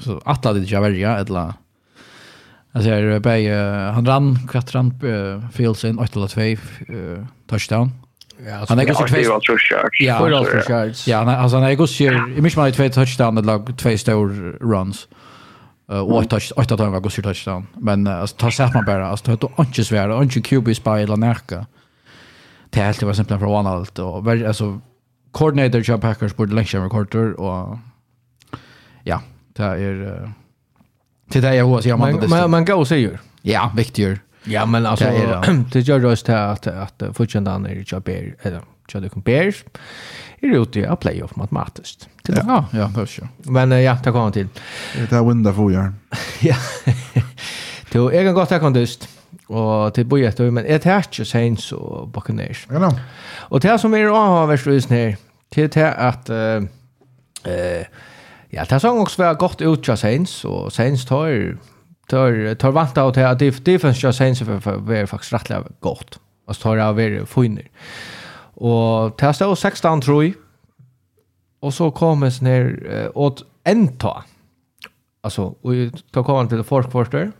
Speaker 2: så att det inte välja eller Alltså jag är han rann kvartrant Fields in 8 eller 2 touchdown.
Speaker 1: Ja,
Speaker 2: han är
Speaker 3: också
Speaker 2: två Ja,
Speaker 1: för all för yards.
Speaker 2: Ja, han alltså han är också i mycket mer två touchdown det lag två stora runs. Eh och touch åtta touchdown var också touchdown. Men alltså tar sig man bara alltså det är inte svårt, inte QB spy eller närka. Det är helt var simpelt för one allt och väl alltså coordinator Joe Packers borde lägga en recorder och ja, det är till det jag hoppas jag man
Speaker 1: det. Men man går säger.
Speaker 2: Ja, viktigt.
Speaker 1: Ja, men alltså
Speaker 2: det det.
Speaker 1: det gör just det att att fortsätta när det jag ber eller jag det compare är ute i playoff matematiskt. Till
Speaker 2: Ja, ja, det är så.
Speaker 1: Men ja, det kommer till.
Speaker 4: Det är winda för jag.
Speaker 1: Ja. Till egen gott här komma och till bojet men ett hatch och sen så Buccaneers.
Speaker 4: Ja. No.
Speaker 1: Och det som är avhörvis här till det att eh eh ja, det såg också vara gott ut just sen så sen tar tar tar vant av till att det defense just sen så var faktiskt rätt gott. Och så tar jag över finner. Och testa 16 tror jag. Och så kommer sen ner åt en ta. Alltså och tar kommer till folk quarter.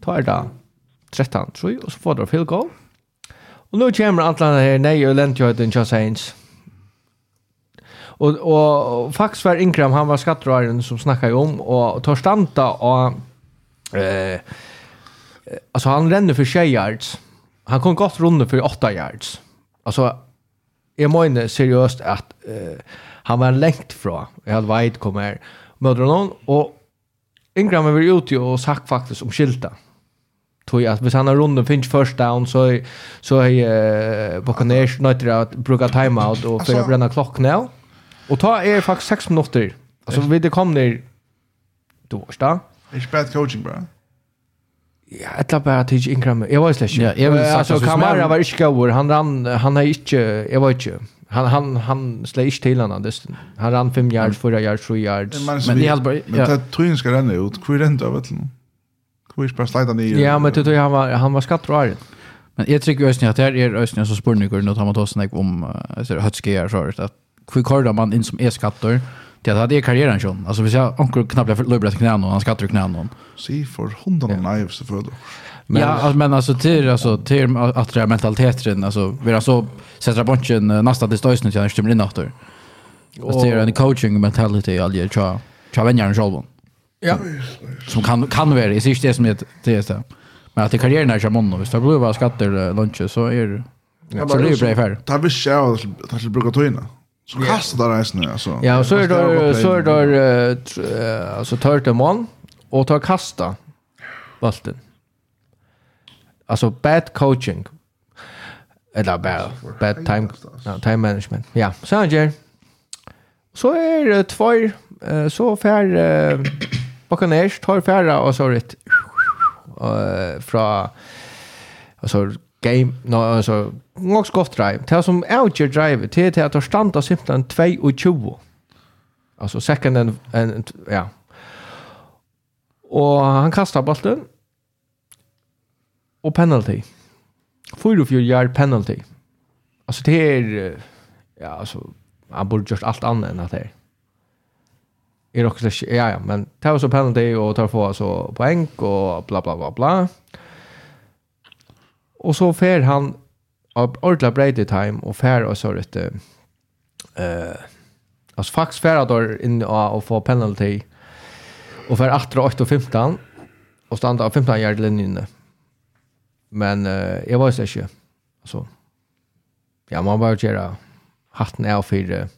Speaker 1: Tar det 13 tror jag och så får det field goal. Och nu kommer Atlanta här nej och länt jag den just Saints. Och och, och faktiskt var Ingram han var skattraren som snackade om och tar stanta och Eh, alltså han ränner för 6 yards. Han kom gott runda för 8 yards. Alltså jag menar seriöst att eh, han var längt från. Jag hade wide kommer mödrar någon och Ingram har väl ute och sagt faktiskt om skylta. Tog att hvis han har runden finns first down så så är eh, Buccaneers nöjt att bruka timeout och för
Speaker 4: att
Speaker 1: bränna klock nu. Och ta är faktiskt 6 minuter. Alltså vi det kom ner då.
Speaker 4: Ikke bad coaching, bra?
Speaker 1: Ja, jeg tar bare til Ingram. Jeg var slett ikke.
Speaker 2: Ja, jeg vil sagt,
Speaker 1: altså, Kamara var ikke gavur. Han rann, han er ikke, jeg var ikke. Han, han, han slett ikke til han, det. han rann 5 yards, fyra yards, sju yards.
Speaker 4: Men,
Speaker 2: men, men,
Speaker 4: men,
Speaker 2: men,
Speaker 4: det tror ska renne ut. Hvor er rent av vettelen? Hvor er bare sleit han i?
Speaker 1: Ja, men det tror jeg han var, han var skatt og æren.
Speaker 2: Men jag tycker østene att det er østene som spør nykker, nå tar man tåsen ikke om, jeg ser, høtske er så, att hur korda man in som e-skatter, det hade jag karriären som. Alltså vi ser onkel knappt för löbrat knän och han skattar knän någon.
Speaker 4: Se för hundarna nej så för då.
Speaker 2: Men, ja, alltså, men alltså till alltså till att det är mentaliteten alltså vi har så sätter bunchen nästa det störs nu jag stämmer in åter. Och det är en coaching mentality all tror. Tror vem jag själv.
Speaker 1: Ja.
Speaker 2: Som kan kan vara i sist det som det det så. Men att det karriären är jamon då. Visst det blir bara skatter lunch så är det. Ja, så det blir bra för.
Speaker 4: Det vill jag att det brukar ta in. Så kastar det reisen, alltså.
Speaker 1: Ja, och så är det så är det alltså tar det man och tar kasta bollen. Alltså bad coaching. Eller bad, bad time, no, time management. Ja, så han gör. Så är det två, så fär uh, Buccaneers tar färra och så rätt uh, från alltså game no alltså nog skott drive. Det som outger drive till till att standa simpelthen 2 och 20 alltså second and, and ja. Och han kastar bollen och penalty. Fyra fyra yard penalty. Alltså det är ja alltså han borde gjort allt annat än att det är är också ja ja men tar så penalty och tar få så poäng och bla bla bla bla. Och så fär han ordla Brady time och fär och så rätt eh alltså fax fär då in och få penalty och fär 8 8 och 15 och stanna av 15 yard linjen. Men uh, jag var så inte alltså ja man bara göra hatten är för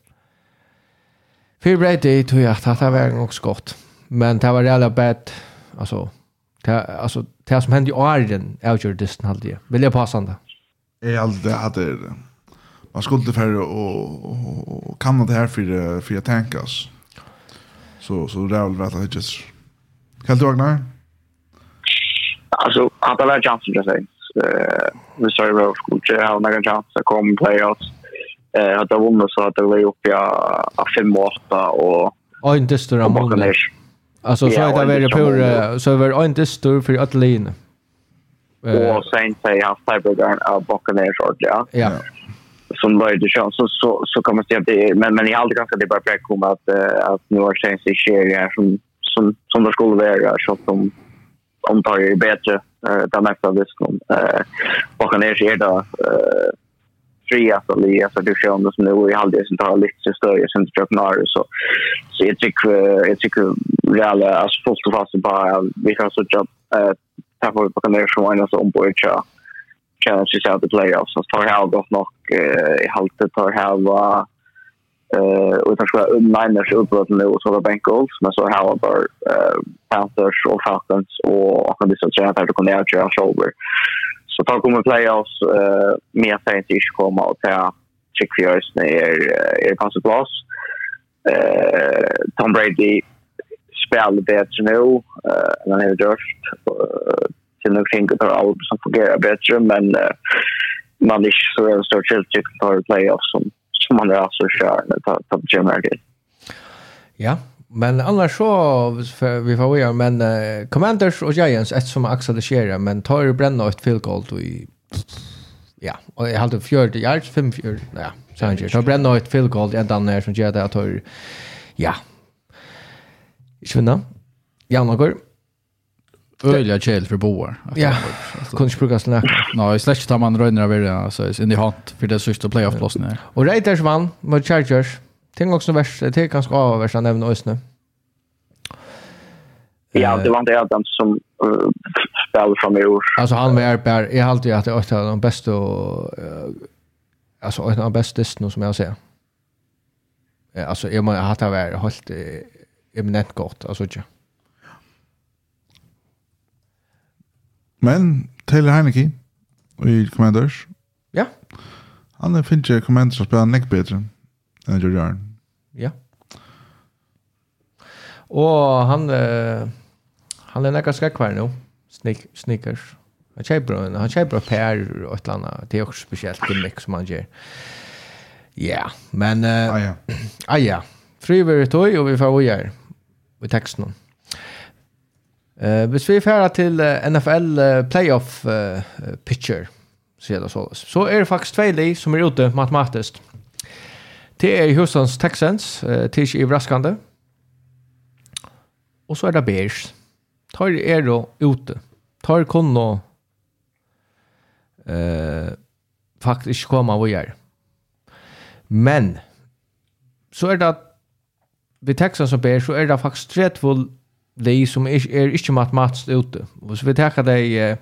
Speaker 1: för Brady tror jag att det var en också gott. Men det var jävla bad alltså det, alltså det som hände i Arjen avgör dysten halde jag. Vill jag passa det?
Speaker 4: Jag alltid att det. Man skulle inte för och, och, och kamna det här för, för jag tänkas. Så, så det är väl rätt att just. Kan du Agnar?
Speaker 3: Alltså, han tar lär chansen, jag säger. Vi sa ju att väl, jag har några chanser, kom playoffs. Eh, hade vunnit så att det var uppe i 5-8 och... Och
Speaker 1: inte
Speaker 3: större
Speaker 1: mål.
Speaker 3: Buccaneers.
Speaker 1: Alltså så
Speaker 3: Ja,
Speaker 1: är det väl pur eh, så är det inte stor för att lin.
Speaker 3: Och sen säger han tiebreakern av Buccaneers ordentligt.
Speaker 1: Ja.
Speaker 3: som var det chans så så så kan man säga det är, men men i aldrig ganska det bara präck om att uh, att New York Saints är serier som som som det skulle vara så att de om tar ju bättre eh där mesta av det som eh tre att det alltså det kör ändå som nu i halvdelen som tar lite så större sen till Köpenhamn så så jag tycker jag tycker reala alltså fullt och fast bara vi kan så jobb eh ta på på kan det så ändå så ombord så challenge sig out the playoffs. Så tar jag gott nog i halvt tar här var eh och utan ska Niners uppåt nu och så var Bengals men så har var eh Panthers och Falcons och och det så tror jag att det kommer att göra shoulder Så tar kommer playoffs eh mer sent i komma och ta check för oss när är är kanske plats. Eh Tom Brady spelar bättre nu eh än han har gjort. Till nu kring det all som fungerar bättre men man är så en stor chelsea för playoffs som som man är alltså kör ta ta Jim
Speaker 1: Ja, Men annars så, vi får göra, men uh, Commanders och Giants, ett som Axel det sker, men tar ju bränna ett field goal då i, ja, och jag hade 40 yards, 5 fjörd, ja, så han tar bränna ett field goal i en som gör det att tar, ja, inte vinna, Janna går.
Speaker 2: Öliga kjell för boar.
Speaker 1: Ja, kunde inte bruka snäck.
Speaker 2: Nej, släck tar man röjner av er, så in i hand, för det sista playoff-plåsen här.
Speaker 1: Och Raiders vann mot Chargers ting också vers det är ganska av vers han nämner nu.
Speaker 3: Ja, det var inte Adam som uh, spelade från i år.
Speaker 1: Alltså han var bär, jag har alltid att det är de bästa uh, alltså en av de bästa nu som jag ser. Ja, alltså jag har haft det här helt eminent gott alltså inte.
Speaker 4: Men Taylor Heineke i Commanders.
Speaker 1: Ja.
Speaker 4: Han finner Commanders att spela näck bättre. Mm. Eller Jørn.
Speaker 1: Ja. Og han, uh, han er nekka skrekkvær nå, Snik Snickers. Han kjøper en, han kjøper en pær og et eller annet, det er også spesielt gimmick som han gjør. Ja, yeah, men... Uh,
Speaker 4: ah, ja.
Speaker 1: Ah, ja. Friver i og vi får gjøre i teksten. Uh, hvis vi færer til uh, NFL uh, playoff uh, pitcher, så er det så. Så er det faktisk tvei som er ute matematisk. Det er Houston's Texans, uh, det er ikke overraskende. Og så er det Bears. Tar er då ute. Tar kun nå uh, faktisk komme av å gjøre. Men så er det vi Texans og Bears så er det faktisk 30 de som er, er ikke matematisk ute. Og så vi tenker det uh,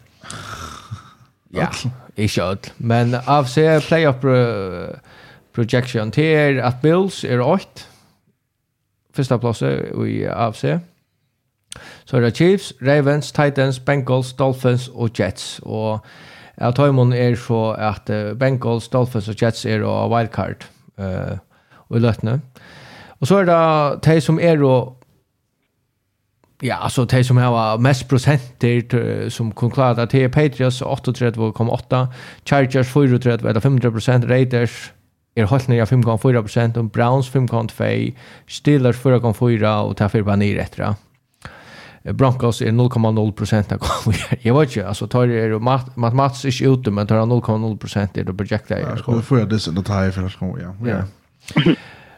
Speaker 1: ja, ikke alt. Men av seg playoff uh, projection. Til at Bills er 8, første plass i AFC. Så er det Chiefs, Ravens, Titans, Bengals, Dolphins og Jets. Og av Toimon er så at Bengals, Dolphins og Jets er og wildcard uh, og i løtene. Og så er det de som er og Ja, alltså de som har mest prosenter som kunne klare det, det Patriots 38,8, Chargers 34, 500 Raiders er holdt nere 5,4 og Browns 5,2, Steelers 4,4 og tar fyrir bara nere etter. Broncos er 0,0 procent Jeg vet ikke, altså, tar er mat mat mats är ute men tar 0,0 procent det projektet.
Speaker 4: Ja, skal vi få det sen tar ta för att ja.
Speaker 1: Ja.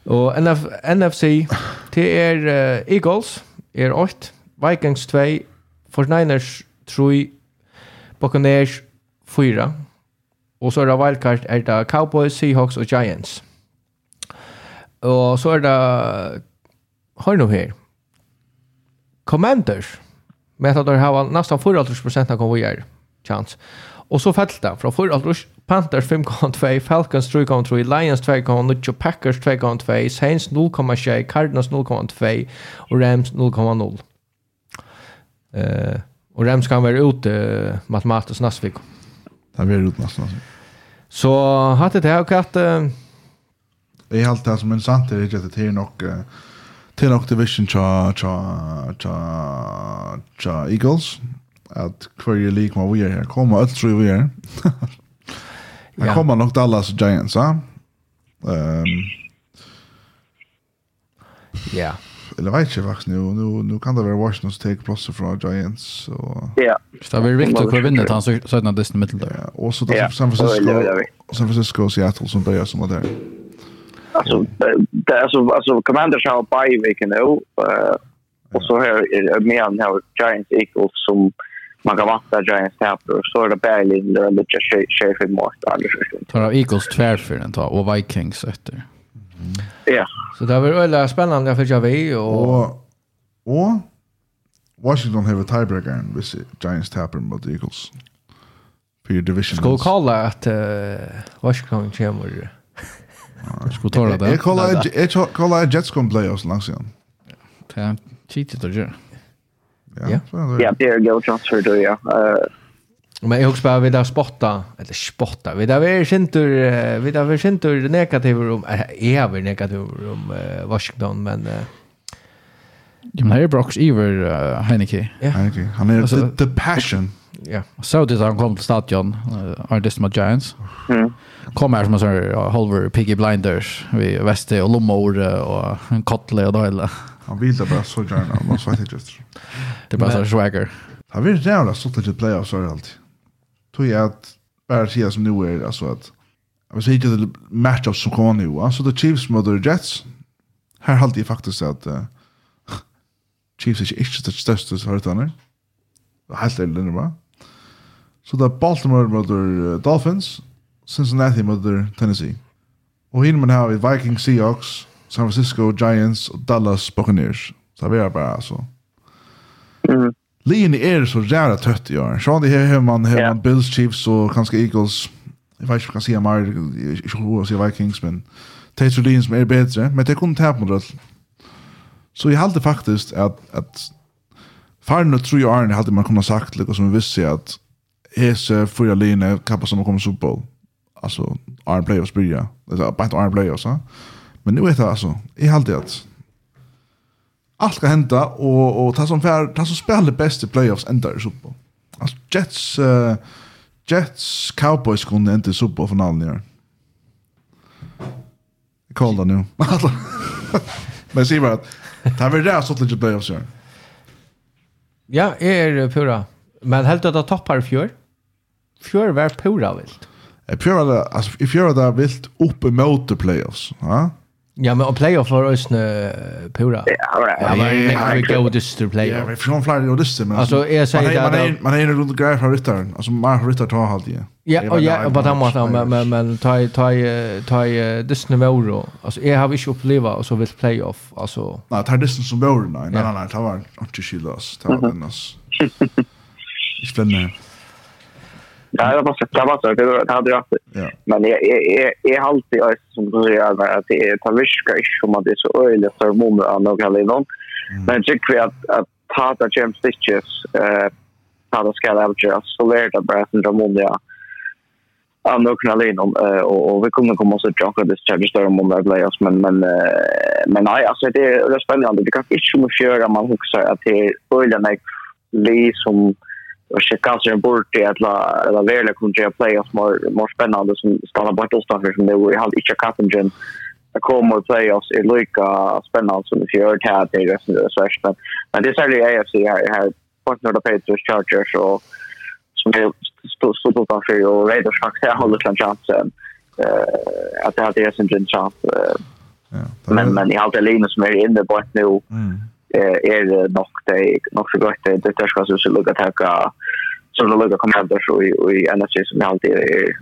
Speaker 1: Og NF, NFC det er uh, Eagles er 8, Vikings 2, 49ers 3, Buccaneers 4. Og så er det wildcard, er det Cowboys, Seahawks og Giants. Og så er det, hør nå her, Commanders, med at de har nesten 40% av hva chance. Og så fell det, fra 40 Panthers 5,2, Falcons 3,3, Lions 2,0, Packers 2,2, Saints 0,6, Cardinals 0,2 og Rams 0,0. Uh, og Rams kan være ute uh, matematisk næstvik. Mm.
Speaker 4: Det blir ut nästan.
Speaker 1: Så hade det här katt
Speaker 4: eh i allt det som är sant det är det är nog till nog division cha cha cha cha Eagles att query league vad vi är här komma allt tror vi är. Här kommer nog Dallas Giants, va? Ehm
Speaker 1: Ja
Speaker 4: eller vet inte faktiskt nu nu nu kan det vara Washington som tar plats från Giants så
Speaker 3: Ja.
Speaker 2: Så det är viktigt att vinna han så så när det
Speaker 4: mitt där. Och så då San Francisco. San Francisco och Seattle som börjar som där.
Speaker 3: Alltså det är så alltså Commanders har bye week nu och så här med han har Giants Eagles som man kan vänta Giants tapper så är det Berlin där det ligger Sheffield Mort alltså.
Speaker 2: Tar av Eagles tvärför den tar och Vikings efter.
Speaker 3: Ja.
Speaker 1: Så det var väldigt spännande jag fick jag og...
Speaker 4: och och Washington har tiebreaker hvis Giants tapper mot Eagles. För division.
Speaker 1: Ska kalla at uh, Washington kommer.
Speaker 2: Jag ska ta det.
Speaker 4: Jag kallar jag kallar Jets kommer playoffs långt sen.
Speaker 2: Ja, cheated då ju.
Speaker 4: Ja.
Speaker 1: Ja,
Speaker 4: det
Speaker 3: är go transfer då ja. Eh
Speaker 1: Men jag husar vi där spotta, eller spotta, Vi där vi syntur vi där vi syntur negativt om är vi negativt om Washington men
Speaker 2: Ja, men det är Brox Iver uh, Heineke.
Speaker 4: Yeah. Heineke. Han är
Speaker 2: alltså,
Speaker 4: the, the passion.
Speaker 1: Ja.
Speaker 2: Så det han kom till stadion, uh, Ardisma Giants.
Speaker 3: Mm.
Speaker 2: Kom här som en sån här Holver, Piggy Blinders, vi Väste och Lommor och en Kottle och Doyle.
Speaker 4: Han visar bara så gärna, man sa inte just.
Speaker 2: Det är bara så swagger.
Speaker 4: Han vill jävla stått till playoffs och allt tror jag att bara säga som nu är alltså att jag vill säga till matchups som kommer nu alltså the Chiefs mot the Jets. Här hade jag faktiskt att uh, Chiefs är inte det största så Det annor helt ärligt nu va så det är Baltimore mot the Dolphins. Cincinnati mot the Tennessee. Och hinner man ha Vikings Seahawks San Francisco Giants och Dallas Buccaneers. Så det är bara alltså
Speaker 3: mm.
Speaker 4: Lien är så jävla tött i år. Så det här man har man Bills Chiefs och kanske Eagles. Jag vet inte om jag säger mer. Jag tror jag Vikings men det är Lien som är bättre. Men det kunde tappa mot det. Så jag hade faktiskt att att Farno tror jag Arne hade man kunnat sagt liksom som vi visste att Hese fyra Lien, kappa som kommer Super Bowl. Alltså Arne Playoffs börja. Det är bara Arne Playoffs. Men nu vet jag alltså. Jag hade att allt kan hända och och ta som för ta som spelar bäst i playoffs ända i Super. Alltså Jets uh, Jets Cowboys kunde inte i Super finalen i år. Jag kollar nu. Men se bara att det här var det så lite playoffs i år.
Speaker 1: Ja, är pura. Men helt att det toppar i fjör. Fjör var pura vilt.
Speaker 4: Pura, alltså i fjör var det vilt uppe mot playoffs. Ja.
Speaker 1: Ja, men och playoff var ösn pura.
Speaker 3: Ja,
Speaker 1: right.
Speaker 3: Ja,
Speaker 1: men vi går just
Speaker 4: to
Speaker 1: play.
Speaker 4: Ja, vi från Florida och just men.
Speaker 1: Alltså
Speaker 4: är
Speaker 1: så där.
Speaker 4: Man är man är runt grejer för ryttaren. Alltså man har ryttar tar halt igen.
Speaker 1: Ja, och ja, och vad han måste men men men ta ta ta this nivå då. Alltså jag har inte upplevt och så vill playoff alltså.
Speaker 4: Nej, tar det som vore nej. Nej, nej, Det var inte skillas. var den oss. Spännande.
Speaker 3: bin Det var så det var så det hade jag.
Speaker 4: Ja.
Speaker 3: Men jag är är alltid jag som du säger att det är taviska är som att det är så öjligt för många av några länder. Men jag tycker att att ta det James stitches eh ta det ska det just så lär det bara sen de många av några länder och och vi kommer komma så tjocka det större större många players men men men nej alltså det är det spännande det kan inte så mycket göra man huxar att det är öjligt lik som och så kanske en bort till att la la verkligen kunna göra playoffs mer mer spännande som stannar bort och utanför som det var helt inte kappen att komma och playoffs är lika spännande som vi har här det är så så men men det är särskilt AFC här här partner och Patriots Chargers och som är stod utanför och Raiders faktiskt har lite chans eh att det hade sin chans men men i allt det linjen som är inne på nu.
Speaker 4: Mm
Speaker 3: är nog det nog så gott det det ska så lugga ta så det lugga kommer där så i energi som jag alltid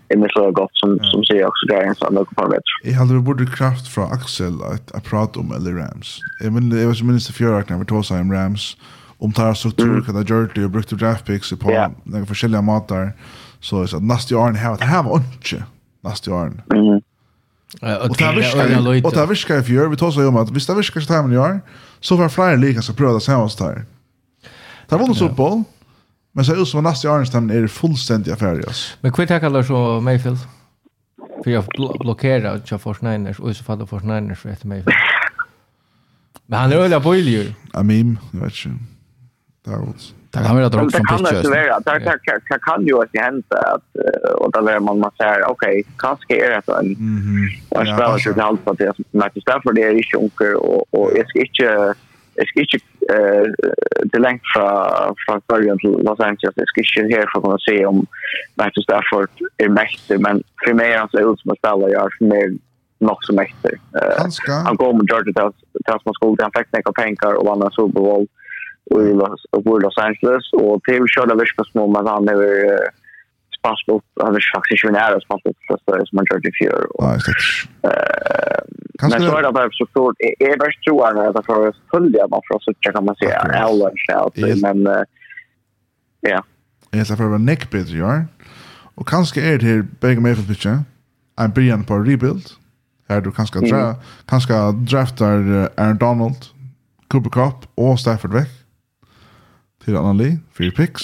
Speaker 3: är med så gott som som säger också där en sån på vet.
Speaker 4: Jag hade det borde kraft från Axel att prata om eller Rams. Jag men det var som minst för jag när vi tog sig om Rams om tar struktur kan jag gjort det och brukte draft picks på några olika matar så så nästa år har det här var inte nästa år.
Speaker 3: Mm.
Speaker 4: Och det här viskar, och det viskar för vi tar så om att visst det viskar så här man gör så var flere lika som prøvde sammen der. Det var noe fotboll, men så er det som neste i Arnstein er fullstendig affære, altså.
Speaker 1: Men hva takker du så Mayfield? För jag bl blockerar att jag får Niners och så faller får Niners för ett mig. Men han är öliga på Ilju.
Speaker 4: Amim, jag vet inte. Det Där också.
Speaker 2: Det kan vara att
Speaker 3: det kan det vara. Det Det kan ju att hända att och där man man säger okej, kanske är det en
Speaker 4: mhm.
Speaker 3: Jag spelar ju det allt på det som match där för det är ju sjunker och och jag ska inte jag ska inte eh till längt från från början till Los Angeles. Jag ska inte här för att se om match där för är mäktig men för mig alltså ut som spelar jag för mig något som mäktig. Eh
Speaker 4: Han
Speaker 3: går med Georgia till till man skog fick några pengar och vann en så på i Los, Los Angeles. Och Tim körde världspassmål men han är spast upp, han är faktiskt ju nära spast upp så större som han
Speaker 4: körde det fjol.
Speaker 3: Men så är det bara så stort, är värst tror jag att för att följa man för att oss kan man säga,
Speaker 4: Ellen
Speaker 3: men ja.
Speaker 4: Jag ska vara neck bättre ju. Och kanske är det här bägge med för pitchen. en början på rebuild. Här du kanske dra, kanske draftar Aaron Donald, Cooper Cup och Stafford Veck till annan li, för picks.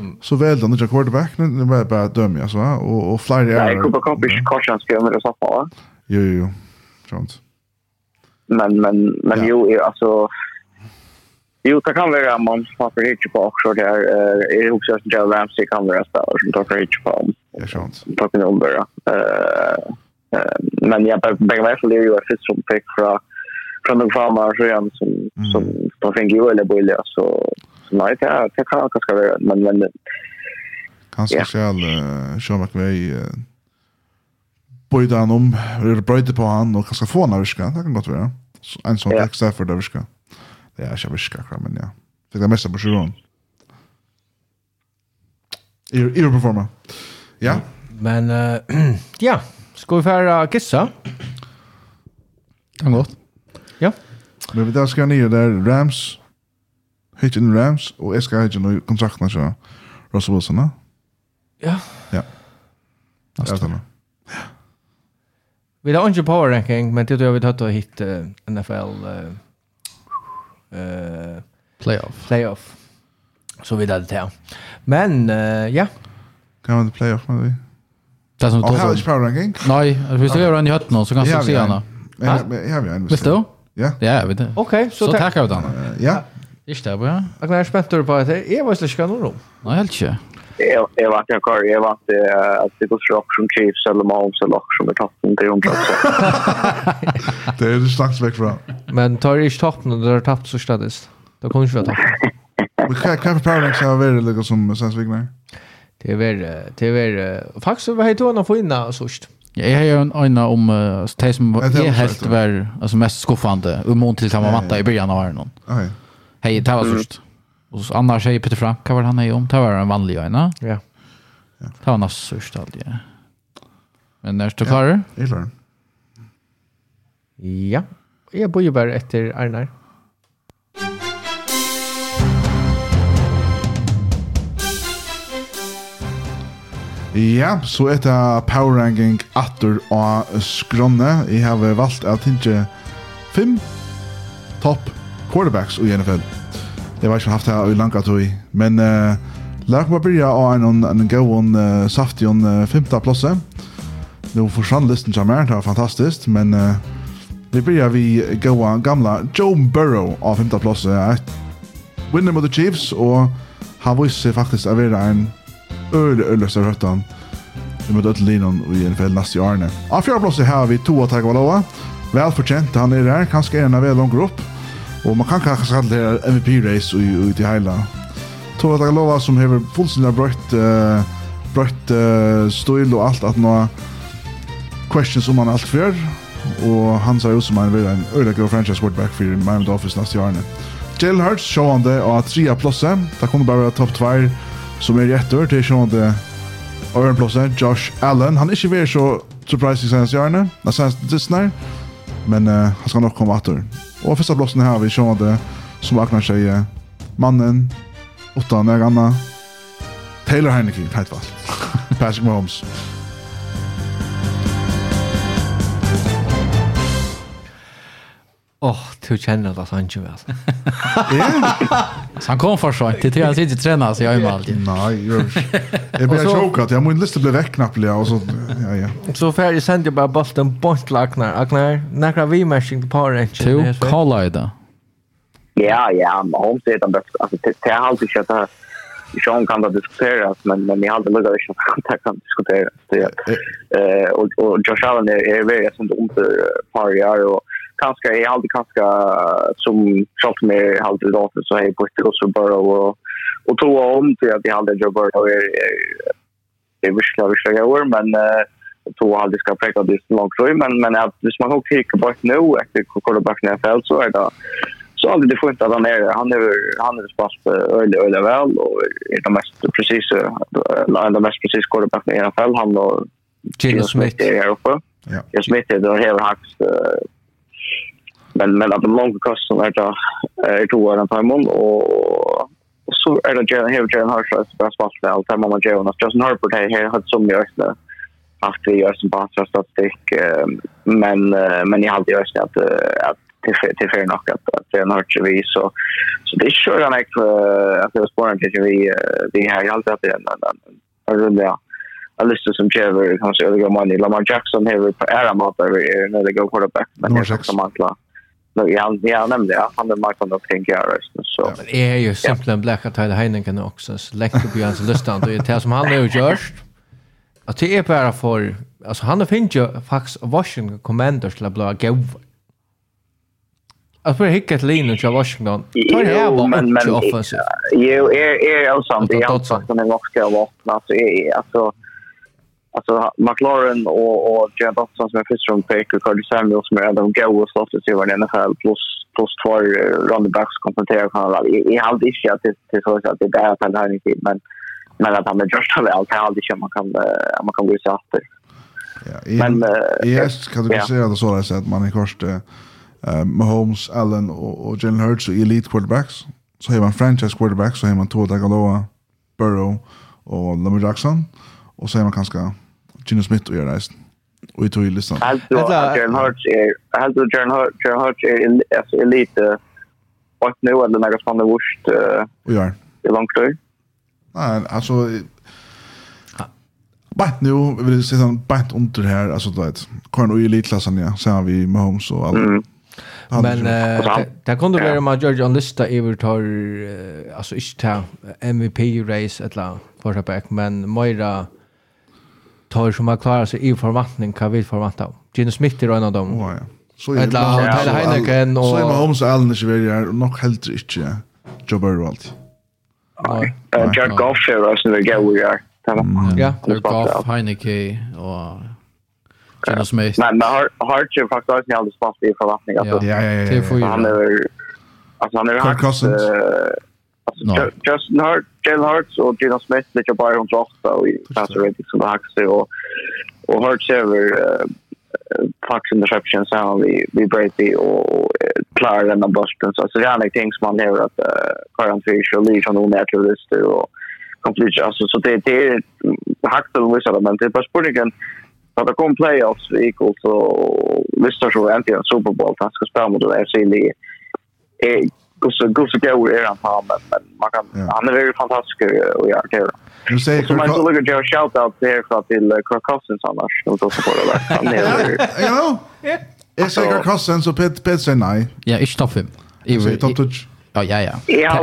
Speaker 4: Mm. Så väl den nya quarterback nu när jag bara dömer alltså och och flyr det.
Speaker 3: Nej, Cooper Cup är kanske ska med det så på.
Speaker 4: Jo jo. jo, Sånt.
Speaker 3: Men men men
Speaker 4: ja.
Speaker 3: jo alltså Jo, det kan vara man har för hitch på också där är det också att Joe Ramsey kan vara spelare som tar för hitch på.
Speaker 4: Ja, sant.
Speaker 3: Tar på nummer. Eh men jag bara vet väl ju att fisk som pick från från de farmar så som som på fin ju eller bolla så nej, det, det kan kanske vara, men... men
Speaker 4: Kanske
Speaker 3: ja.
Speaker 4: skall uh, Sean McVay uh, bøyde han om, eller bøyde på han, og kanskje få han av virka, det kan godt være. En sånn
Speaker 3: ja.
Speaker 4: ekstra for det virka. Det er ikke virka, men ja. Fikk det meste på sjuron. Europerforma. Ja.
Speaker 1: Men, uh, ja, Ska vi fære Gissa?
Speaker 2: Kan godt.
Speaker 1: Ja.
Speaker 4: Men vi tar skal nye der, Rams, hit in Rams, og jeg skal ikke noe kontrakten av Russell Wilson, da?
Speaker 1: Ja.
Speaker 4: Ja. Det er det. Ja.
Speaker 1: Vi har ikke power ranking, men det tror jeg vi har tatt å hit uh, NFL uh, uh,
Speaker 2: playoff.
Speaker 1: Playoff. Så vi hadde det til. Men, uh, ja.
Speaker 4: Kan man playoff med det?
Speaker 2: Det som tog.
Speaker 4: Har ikke power ranking?
Speaker 2: Nei, hvis du gjør en i høtten så kan du
Speaker 4: si
Speaker 2: henne.
Speaker 4: Ja, vi har en.
Speaker 2: Visst du?
Speaker 4: Ja.
Speaker 2: Ja, jeg vet det.
Speaker 1: Okej, så,
Speaker 2: så tackar vi den.
Speaker 4: Ja.
Speaker 2: Ikke det, ja.
Speaker 1: Jeg er spent på at jeg var slik ikke noe rom.
Speaker 2: Nei, helt ikke.
Speaker 3: Jeg vet ikke hva, jeg vet at det går rock som Chiefs eller Mahomes eller rock som er tappen til omtrent.
Speaker 4: Det er det slags vekk fra.
Speaker 1: Men tar ikke toppen når det har tapt så stedet. Da kommer ikke vi tappen.
Speaker 4: Men hva er for power ranks har vært lukket som Sandsvik med?
Speaker 1: Det er vært, det er vært, faktisk var jeg tog å få inn av sørst.
Speaker 2: Ja, jeg har jo en øyne om uh,
Speaker 4: det
Speaker 2: som
Speaker 4: var
Speaker 2: helt var alltså mest skuffande och mån
Speaker 4: till samma
Speaker 2: matta i början av åren.
Speaker 4: Okej.
Speaker 2: Hej, det var sørst. Og så annars säger Peter Frank, hva var han hei om? Det var en vanlig øyne.
Speaker 1: Ja.
Speaker 2: Det var hans sørst alltid. Men er du klarer?
Speaker 4: Ja, jeg klarer.
Speaker 1: Ja, jag bor ju bara efter Arnar.
Speaker 4: Ja, så er det Power Ranking atter og skrønne. Jeg har valgt at ikke fem topp quarterbacks i NFL. Det var ikke haft her i langa tog, men uh, lær meg byrja av en, en god uh, saftig on uh, femte plasse. Nå forstand listen kommer, det var fantastisk, men uh, vi byrja vi gåa gamla Joe Burrow av femta plasse. Winner mot the Chiefs, og han viser seg faktisk å være en øyelig øyelig øløse røttan vi møter ødel linon i NFL neste årene. Av fjerde plass har vi to av Tagovaloa. Velfortjent, han er der. Kanskje er han vel langer opp. Og man kan kanskje kalle det MVP-race ut i heila. Tove Dagalova som har fullstendig brøtt, uh, brøtt uh, støyl og alt at nå questions om han alt før. Og han sa jo som han vil en øyelig god franchise quarterback for Miami Dolphins neste årene. Jalen Hurts sjående av tria plosset. Det kunne bare være topp 2 som er rett år til sjående og Aaron Plosset, Josh Allen. Han er ikke vært så surprising senest i årene. Det er senest Disney. Men uh, han ska nog komma åter. Och första blåsen här vi körde som Agnar säger mannen åtta när Anna Taylor Heineke tajt fast. Patrick Mahomes.
Speaker 1: Åh, du känner att han inte väl.
Speaker 2: Så han kom för så inte till han sitter träna så jag
Speaker 4: är med alltid. Nej,
Speaker 1: jag är
Speaker 4: bara chockad. Jag måste lista bli väck knappt och så ja ja.
Speaker 1: Så färdig jag sände bara bollen bort lagnar. Agnar, några vi matching på par
Speaker 2: inte. Du kolla det.
Speaker 3: Ja, ja, hon säger att det alltså det är alltid så att Sean kan da diskuteras, men, men jeg har aldrig lugat att at kan diskuteras. Så, eh, och och Josh Allen är är veldig som det omtør par år, och kanske jag alltid kanske som shot med hade då så hej på ett så bara och och tog om till att jag hade Joe Burrow är det är visst jag jag var men tog aldrig ska präkta det så långt tror men men att hvis man också kikar på nu efter quarterbacken i NFL så är det så aldrig det fint att han är han är han är pass på öle öle väl och är det mest precis det mest precis quarterback i NFL han och
Speaker 1: Gino Smith
Speaker 3: är uppe.
Speaker 4: Ja.
Speaker 3: Jag är då har haft men men att de långa kosten är då är två år per mån och så är det jag här jag har så bra väl där mamma Joe och Justin Harper det här har som jag så att det görs en bra statistik men men jag hade ju också att att till till för nog att att det är något vi så så det är ju en att det var spåren till vi vi har ju alltid att det är en runda en lista som Jever kanske övergår man i Lamar Jackson här på era mat över när det går quarterback men det är också mantla No, ja, ja, nämnde jag. Han är marknaden att tänka här. Så.
Speaker 1: Men det är ju simpelthen att till Heineken också. Så läcker på hans lustan. Det är det som han har gjort. Att det är bara för... Alltså han har finns ju faktiskt Washington Commanders till att bli gåva. Alltså för att hicka till linjen till Washington. Ta det här
Speaker 3: bara
Speaker 1: inte offensivt.
Speaker 3: Jo, är det
Speaker 1: sant.
Speaker 3: Det är
Speaker 1: han
Speaker 3: som är norska vapna. Alltså, alltså McLaren och och Jared Dotson som är först pick och Curtis Samuel som är en av de goa startspelare i NFL plus plus två running backs kompletterar kan i i halv inte att det det så att det är att han har inte men men att han är just av allt aldrig inte man kan man kan gå så att
Speaker 4: Ja,
Speaker 3: men i
Speaker 4: häst kan du säga det så där att man är korst eh Mahomes, Allen och, och Jalen Hurts och elite quarterbacks. Så har man franchise quarterbacks så har man Tua Tagovailoa, Burrow och Lamar Jackson. Och så har man kanske Gino Smith och göra reisen. Och i tog i listan.
Speaker 3: Helt og Jaren Hurts er, helt og Jaren Hurts er elite och nu, är eller något som han
Speaker 4: har vurst
Speaker 3: i långt tid.
Speaker 4: Nej, alltså Bant nu, vi vill säga sån bant under här alltså du vet. Kan och i elitklassen ja, Sen har vi Mahomes och allt.
Speaker 3: Mm.
Speaker 1: Men eh där kunde vara med George on lista över tar alltså inte ta MVP race eller quarterback men Moira tar som har klarat sig i förväntning kan vi förvänta. Gino Smith är en av dem.
Speaker 4: Ja, ja. Så är det
Speaker 1: Tyler Heineken
Speaker 4: och... Så är Mahomes och Allen i Sverige och nog helt inte Joe Burrow allt.
Speaker 1: Nej,
Speaker 3: Jared Goff är det som vi går vi är.
Speaker 1: Ja,
Speaker 2: Jared Goff, Heineken och... Gino Smith.
Speaker 3: Men men har ju faktiskt också en alldeles i förväntning.
Speaker 2: Ja,
Speaker 4: ja, ja.
Speaker 3: Han är... Alltså han är...
Speaker 4: Kirk Cousins.
Speaker 2: No.
Speaker 3: Justin Hart, Jalen Hurts och Gino Smith ligger bara 108 och i passer rating som Haxley och, och Hurts över uh, Fox interception så har vi vi Brady och klarar den av Boston. så så det är en ting som man lever att Karan Fisher och Lee från Onaturalist och complete alltså så det det är hacktel vissa men det är bara spurningen. att det kom playoffs equal och visst så äntligen Super Bowl Han ska spela mot det FC Lee gosse gosse går är han på men, men man kan
Speaker 4: ja.
Speaker 3: han är väldigt fantastisk och jag kan
Speaker 4: Nu säger Kirk
Speaker 3: Cousins. Man skulle ge shout out där för till Kirk Cousins annars och då så får det där. Han är
Speaker 4: Ja. Jag säger Kirk Cousins och Pet Pet säger nej.
Speaker 2: Ja, ich topp
Speaker 4: him. Ich top touch.
Speaker 2: Ja, ja, ja.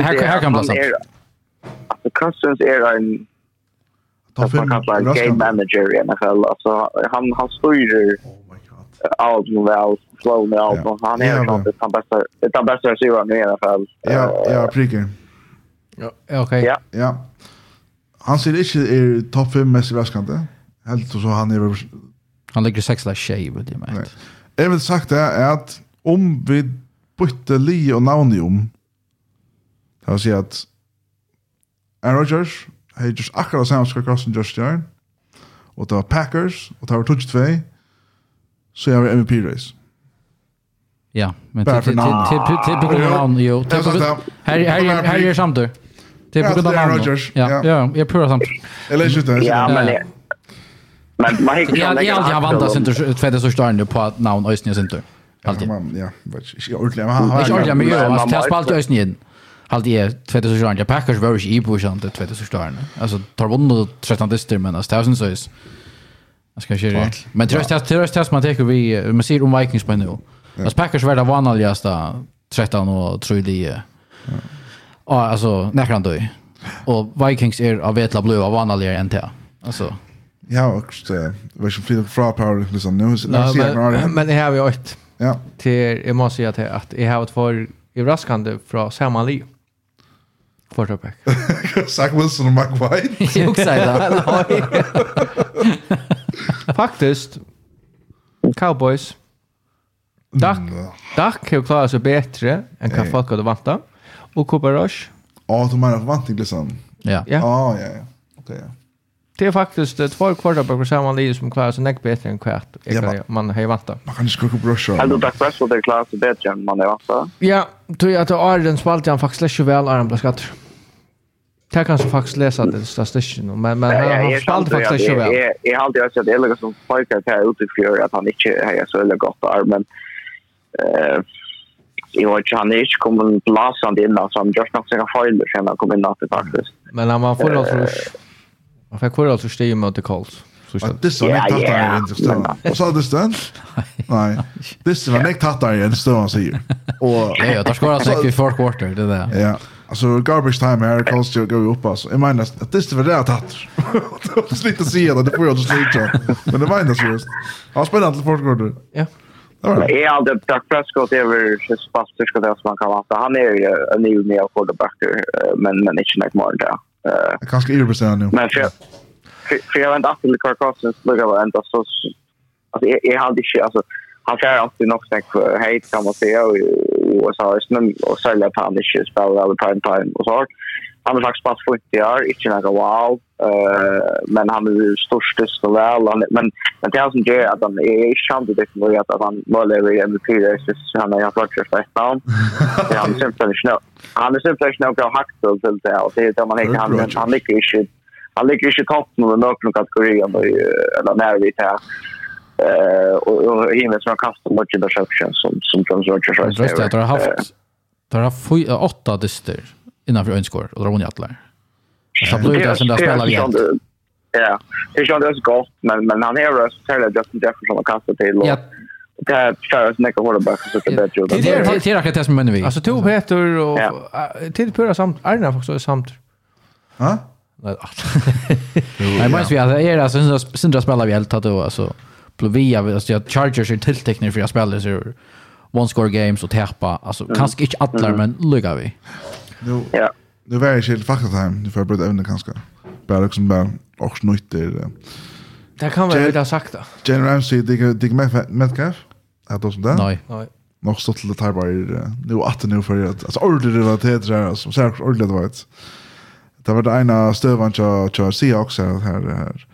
Speaker 2: Här här kan
Speaker 3: blåsa. Alltså Cousins är en Topp man kan vara game manager i NFL. Alltså han han styr allt album väl, flow med allt
Speaker 4: Ja.
Speaker 3: Han är
Speaker 4: ja,
Speaker 3: något han bästa, det utan bästa skivan nu i alla
Speaker 4: fall.
Speaker 3: Ja,
Speaker 4: ja, pricker.
Speaker 1: Ja, okej. Okay.
Speaker 3: Ja.
Speaker 4: ja. Han ser inte i topp 5 mest överraskande. Helt så han är
Speaker 2: Han ligger sex där tjej, vet jag inte.
Speaker 4: Jag vill sagt det är att om vi bytte li och namn om det vill säga att Aaron Rodgers har just akkurat samma skakrossen Josh där och det var Packers och det var Touch 2 så jag var MVP-race.
Speaker 2: Ja, men till till till på grund av jo, här här här är samt du. Till på grund av
Speaker 4: Rogers.
Speaker 2: Ja,
Speaker 4: ja,
Speaker 2: jag pura samt.
Speaker 4: Eller så det.
Speaker 3: Ja, men Men man hickar
Speaker 2: jag jag har vantat sen till tvätta så står nu på namn Östnje sen du.
Speaker 4: Alltid. Ja, vad jag ordlar han
Speaker 2: har.
Speaker 3: Jag ordlar
Speaker 2: mig
Speaker 3: ju
Speaker 2: att har spalt Östnje. Halt i tvätta så står Packers var ju i på sen till tar vunnit 13 dyster men alltså 1000 så Jag ska köra
Speaker 4: det.
Speaker 2: Men tror jag tror jag test man tar vi man ser om Vikings på nu. Alltså Packers var det vanligaste 13 och tror det. Ja, alltså näkran då. Och Vikings är av vetla blå av vanligare än det. Alltså
Speaker 4: Ja, och det var ju flyttat från power liksom nu.
Speaker 1: Men det har vi åt.
Speaker 4: Ja.
Speaker 1: Till jag måste säga till att jag har ett för överraskande från samma liv. Quarterback.
Speaker 4: Zach Wilson och Mike White.
Speaker 2: Jag också det.
Speaker 1: faktiskt Cowboys Dak, Dak har klarat sig bättre än vad folk hade väntat. Och Cooper Rush.
Speaker 4: Ja, de har vant liksom.
Speaker 2: Ja.
Speaker 1: Ja,
Speaker 4: ja, ja. Okej, ja.
Speaker 1: Det är faktiskt två quarterback på samma linje som klarar sig näck bättre än kvart.
Speaker 4: Ja,
Speaker 1: man har ju väntat.
Speaker 4: Man kan inte skicka Rush.
Speaker 3: Alltså Dak Prescott klarar sig bättre än man har väntat.
Speaker 1: Ja, tror jag att Arden spalt han faktiskt lätt väl Arden blev skattad. Det kan du faktiskt läsa till statistiken, men, men han, har spalt
Speaker 3: spelade
Speaker 1: faktiskt inte väl.
Speaker 3: Jeg har alltid sett Elga som pojkar här utifrån at han ikke har så veldig godt der, men eh, jag vet ikke, han er ikke kommet blasande inn, så han gjør nok sina fejler sen han kom inn at det faktisk.
Speaker 1: Men han var förra oss, han fick förra oss steg mot
Speaker 4: det
Speaker 1: kallt.
Speaker 4: Det var
Speaker 3: som
Speaker 4: är tattar i en stund. Och sa du stund? Nej. Det som är tattar i en stund, han säger. Och...
Speaker 2: ja, jag tar skåra sig i fourth quarter, det där.
Speaker 4: Ja. Alltså garbage time här kallas det går upp alltså. Jag menar att det var det att tatt. Det är slitt se det, det får jag inte slita. Men det var ändå seriöst. Ja, spännande till Portgård.
Speaker 1: Ja.
Speaker 4: Det
Speaker 3: Jag har aldrig Doug Prescott över Spaster ska det som man kan vara. Han är ju en ny med och quarterback men men inte något mer där. Eh
Speaker 4: kanske är det bestämd nu.
Speaker 3: Men för för jag väntar till Kirk Cousins lugga var ändå så alltså jag hade inte alltså han kör alltid nog snack för hate kan man säga och och så här snön och sälja på andra shit spel alla prime time och så har Han har faktiskt pass fullt i år, inte några wow. Eh men han är ju störst så väl han men men det är som gör att han är känd det som gör att han möjligen är MVP det så han har fått sig fast down. Ja, han simpelthen snö. Han är simpelthen snö och hackt till det och det är det man inte han han mycket shit han ligger ikke i toppen av noen kategorier, eller när vi tar Eh och i med som kastar mycket deception som som Jones Rogers
Speaker 2: har. Just det, har haft där har fyra åtta dyster innanför önskor och drar hon jättlar. Så blir det som där spelar igen.
Speaker 3: Ja, det är känns det gott men men han är röst till det Justin Jefferson har kastat till.
Speaker 2: Ja.
Speaker 3: Det här kör oss näka quarterback så det bättre.
Speaker 2: Det är det är akkurat det som menar vi.
Speaker 1: Alltså Tove Peter och till pura samt Arna också samt.
Speaker 4: Ja?
Speaker 1: Nej.
Speaker 2: Nej, men vi är alltså syndra spelar vi helt att då alltså. Plovia, alltså jag Chargers är tilltecknade för jag spelar så one score games och täppa. Alltså mm. kanske inte alla mm. men lugga vi.
Speaker 4: Nu,
Speaker 3: ja.
Speaker 4: Nu var jag själv faktiskt time. Du får bryta ämne kanske. Bara liksom bara och snutter.
Speaker 1: Det kan väl inte ha sagt då.
Speaker 4: Jane Ramsey, dig dig med Metcalf? Att då som där?
Speaker 2: Nej.
Speaker 1: Nej.
Speaker 4: Nog stått till tar bara nu att nu för att alltså ordet det var det där som sagt ordet det var. Det var det ena stövan till till Seahawks här här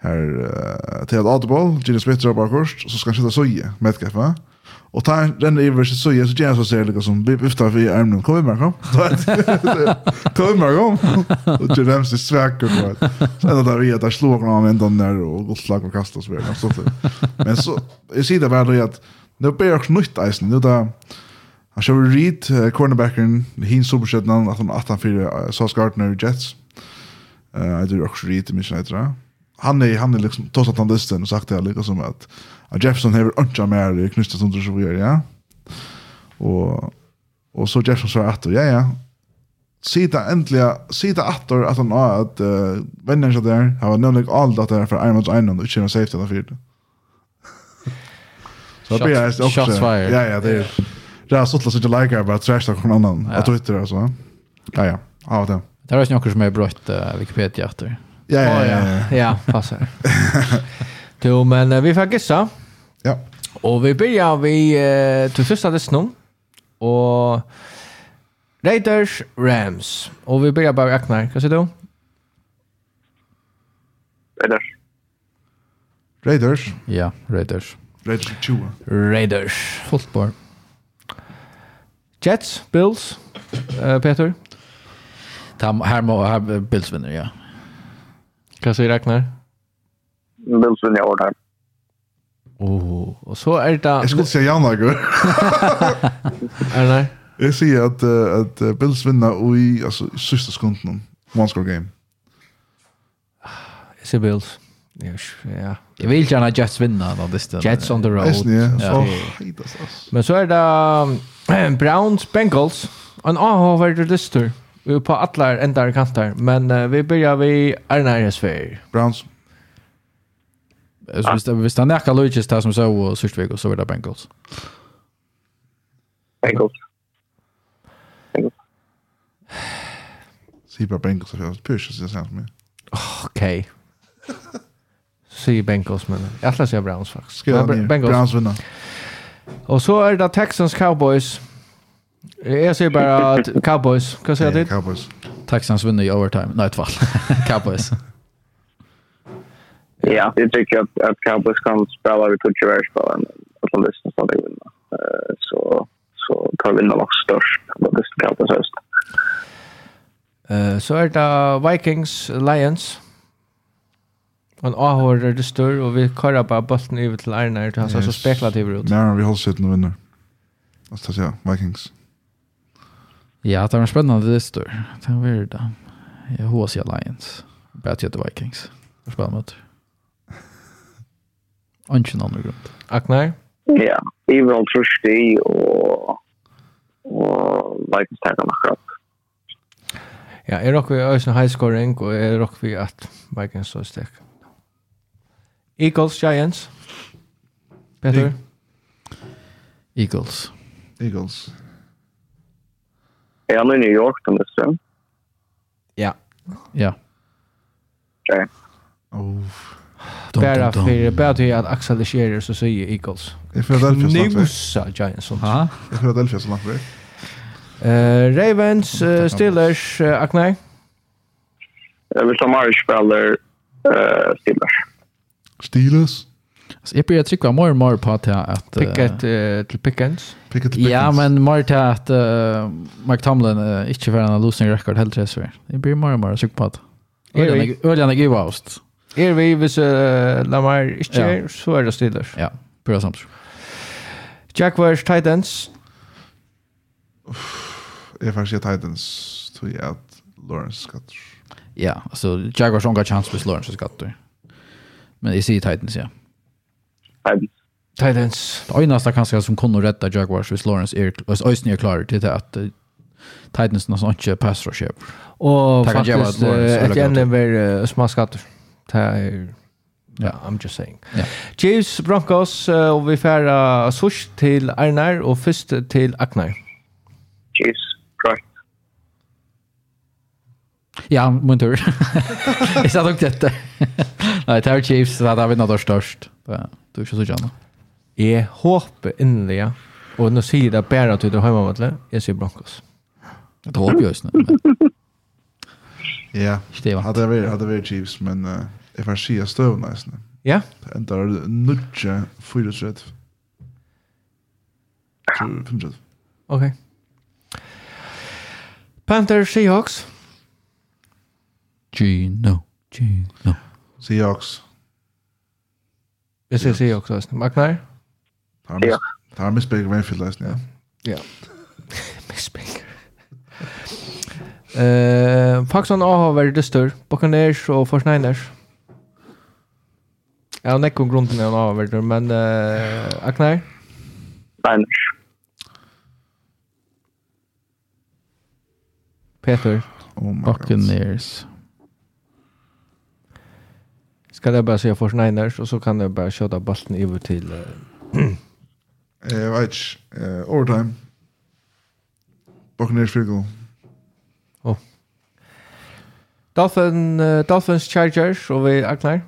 Speaker 4: här uh, till Audible, Gina Smith drar bara först, så ska han sitta soja med ett kaffe. Och ta den över sig soja så Gina så ser det som vi viftar vi armen. Kom med kom. Kom med kom. Och det vem sig sväcker på. Sen då vi att slå honom med den där och gott slag och kasta så vidare. Så Men så jag ser det väl att det blir också nytt isen. Nu där Han kör Reed, uh, cornerbacken, hin superstjärnan, att han 18-4, uh, Sauce Gardner, Jets. Uh, jag tror också Reed i min det han är han är liksom trots att han lyssnar och sagt det liksom som att, att Jefferson har inte mer knysta som så vidare ja och och så Jefferson sa att ja ja Sita äntligen, sita attor att han har att uh, vänner så där har nämligen allt att det är för Armands Island och inte safety där för det.
Speaker 2: Så
Speaker 4: det är också.
Speaker 2: Shots fired.
Speaker 4: Ja, ja, det är. Det är så att det inte bara trash talk någon annan. Jag tror inte det alltså. Ja, ja. Ja, det.
Speaker 2: Det är ju något som är brött Wikipedia efter.
Speaker 4: Ja, ja,
Speaker 1: ja.
Speaker 4: Ja,
Speaker 1: passar. Jo, men vi får gissa.
Speaker 4: Ja.
Speaker 1: Och vi börjar vi eh, till första listan. Och Raiders Rams. Och vi börjar bara Aknar. Vad säger du?
Speaker 3: Raiders.
Speaker 4: Raiders?
Speaker 2: Ja, Raiders.
Speaker 4: Raiders 20.
Speaker 1: Raiders.
Speaker 2: Fotboll.
Speaker 1: Jets, Bills. Uh, Peter?
Speaker 2: Tam, här må, här, Bills vinner, ja.
Speaker 1: Vad säger Ragnar?
Speaker 3: Bills vinner år her.
Speaker 1: Oh, och så är det...
Speaker 4: Jag skulle säga Jan Lager. er det? Jeg sier att, uh, at Bills vinner i altså, sista sekunden. One score game.
Speaker 1: Jag säger Bills. Ja.
Speaker 2: Jag vill gärna Jets vinna da, det
Speaker 1: Jets on the road.
Speaker 4: Esten,
Speaker 2: ja.
Speaker 4: Så, ja.
Speaker 1: Men så är det um, Browns Bengals. En avhåverder listur. Ja. Vi är på alla ändar och kantar, men uh, vi börjar vid Arnaresfär.
Speaker 4: Browns.
Speaker 2: Så visst, visst han näka Luigi's där som så och Sörtvig och så vidare Bengals.
Speaker 3: Bengals.
Speaker 4: Bengals. Sibra Bengals, jag har pyrsat sig sen med.
Speaker 1: Okej. Sige Bengals, men jag tror att jag Browns faktiskt.
Speaker 4: Ska jag Browns vinner.
Speaker 1: Och så är det Texans Cowboys. Jag säger bara att Cowboys, kan
Speaker 4: säga
Speaker 1: till?
Speaker 4: Cowboys.
Speaker 2: Texans vinner i overtime. Nej, tvall. Cowboys.
Speaker 3: Ja, jag tycker att, att Cowboys kan spela, vid vi kunde tyvärr spela en atlantistisk som vi vinner. Så, så tar vi nog störst Vad atlantistisk Cowboys höst.
Speaker 1: Så är det Vikings, Lions. En är det stör och vi körar bara bulten över till Arnar. Han ser så spekulativ ut.
Speaker 4: Nej, vi håller sitt och vinner. Vad ska jag säga? Vikings.
Speaker 2: Ja, det var en spännande listor. Det var det då. Jag hos Alliance. Bad Jet Vikings. Det spelar mot. Anchen andra grund.
Speaker 1: Aknar?
Speaker 3: Ja, Evil Trusty og og Vikings tackar mig.
Speaker 1: Ja, är rock vi ösna high scoring och är rock vi att Vikings så stäck. Eagles Giants. Peter.
Speaker 2: Eagles.
Speaker 4: Eagles.
Speaker 3: Er han i New York den nästa?
Speaker 1: Ja.
Speaker 2: Ja.
Speaker 3: Ok.
Speaker 4: Oh.
Speaker 1: Bara för bara till att Axel Scherer så säger Eagles.
Speaker 4: Det Philadelphia väl för
Speaker 1: snabbt. Giants.
Speaker 2: Ha?
Speaker 4: Det Philadelphia väl för snabbt.
Speaker 1: Eh Ravens uh, Steelers uh, Akne.
Speaker 3: Jag vill ta Marish Speller eh Steelers.
Speaker 4: Steelers.
Speaker 2: Så jag börjar trycka mer och mer på att... att
Speaker 1: Picket uh, till Pickens?
Speaker 4: Picket
Speaker 2: till
Speaker 4: Pickens.
Speaker 2: Ja, men mer till att uh, Mark Tomlin uh, inte får en losing record helt rätt för. Jag blir mer och mer trycka på att... Öljan är givaust.
Speaker 1: Er vi hvis uh, Lamar ikke er, så er det Steelers.
Speaker 2: Ja, bra samt.
Speaker 1: Jaguars Titans.
Speaker 4: Jeg får si Titans, tror jeg at Lawrence skatter.
Speaker 2: Ja, altså Jaguars har chans hvis Lawrence skatter. Men jeg sier Titans, ja.
Speaker 3: Titans.
Speaker 1: Titans.
Speaker 2: Det enaste kanske som kunde rädda Jaguars hvis Lawrence är, hvis Øysten är klar till det att Titans nästan inte pass rush upp.
Speaker 1: Och
Speaker 2: faktiskt ett ämne var
Speaker 1: smaskatter. Det er, Ja, I'm just saying.
Speaker 2: Yeah.
Speaker 1: Chiefs, Broncos, og vi færa Sush til Arnar, og først til Aknar.
Speaker 3: Chiefs, correct.
Speaker 2: Ja, min tur. Jeg sa nok dette. Nei, det er Chiefs, det er vi nå størst. Ja du ikke så gjerne?
Speaker 1: Jeg håper innelig, ja. Og nå sier det bare at du er hjemme med det. Jeg sier Broncos.
Speaker 2: Det håper jeg også.
Speaker 4: Ja, hadde det vært, vært Chiefs, men uh, jeg får si at
Speaker 1: støvene
Speaker 4: er sånn. Ja? Det ender nødje 34. 35.
Speaker 1: Ok. Panthers, Seahawks.
Speaker 2: Gino. Gino.
Speaker 4: Seahawks.
Speaker 1: Det ska jag säga också.
Speaker 3: Magnar?
Speaker 4: Ja. Thomas Baker Mayfield läst, ja.
Speaker 1: Ja. Miss Baker. Eh, Pakistan har varit det stör. Buccaneers och 49ers. Ja, det grunden när han har varit det, men eh Aknar?
Speaker 3: Niners.
Speaker 1: Peter.
Speaker 4: Oh my
Speaker 2: Buccaneers.
Speaker 1: Ska jag bara säga för Niners och så kan jag bara köta bollen över till
Speaker 4: eh vet eh overtime. Buccaneers field goal. Oh.
Speaker 1: Dolphin, uh, Dolphins Chargers och vi Agnar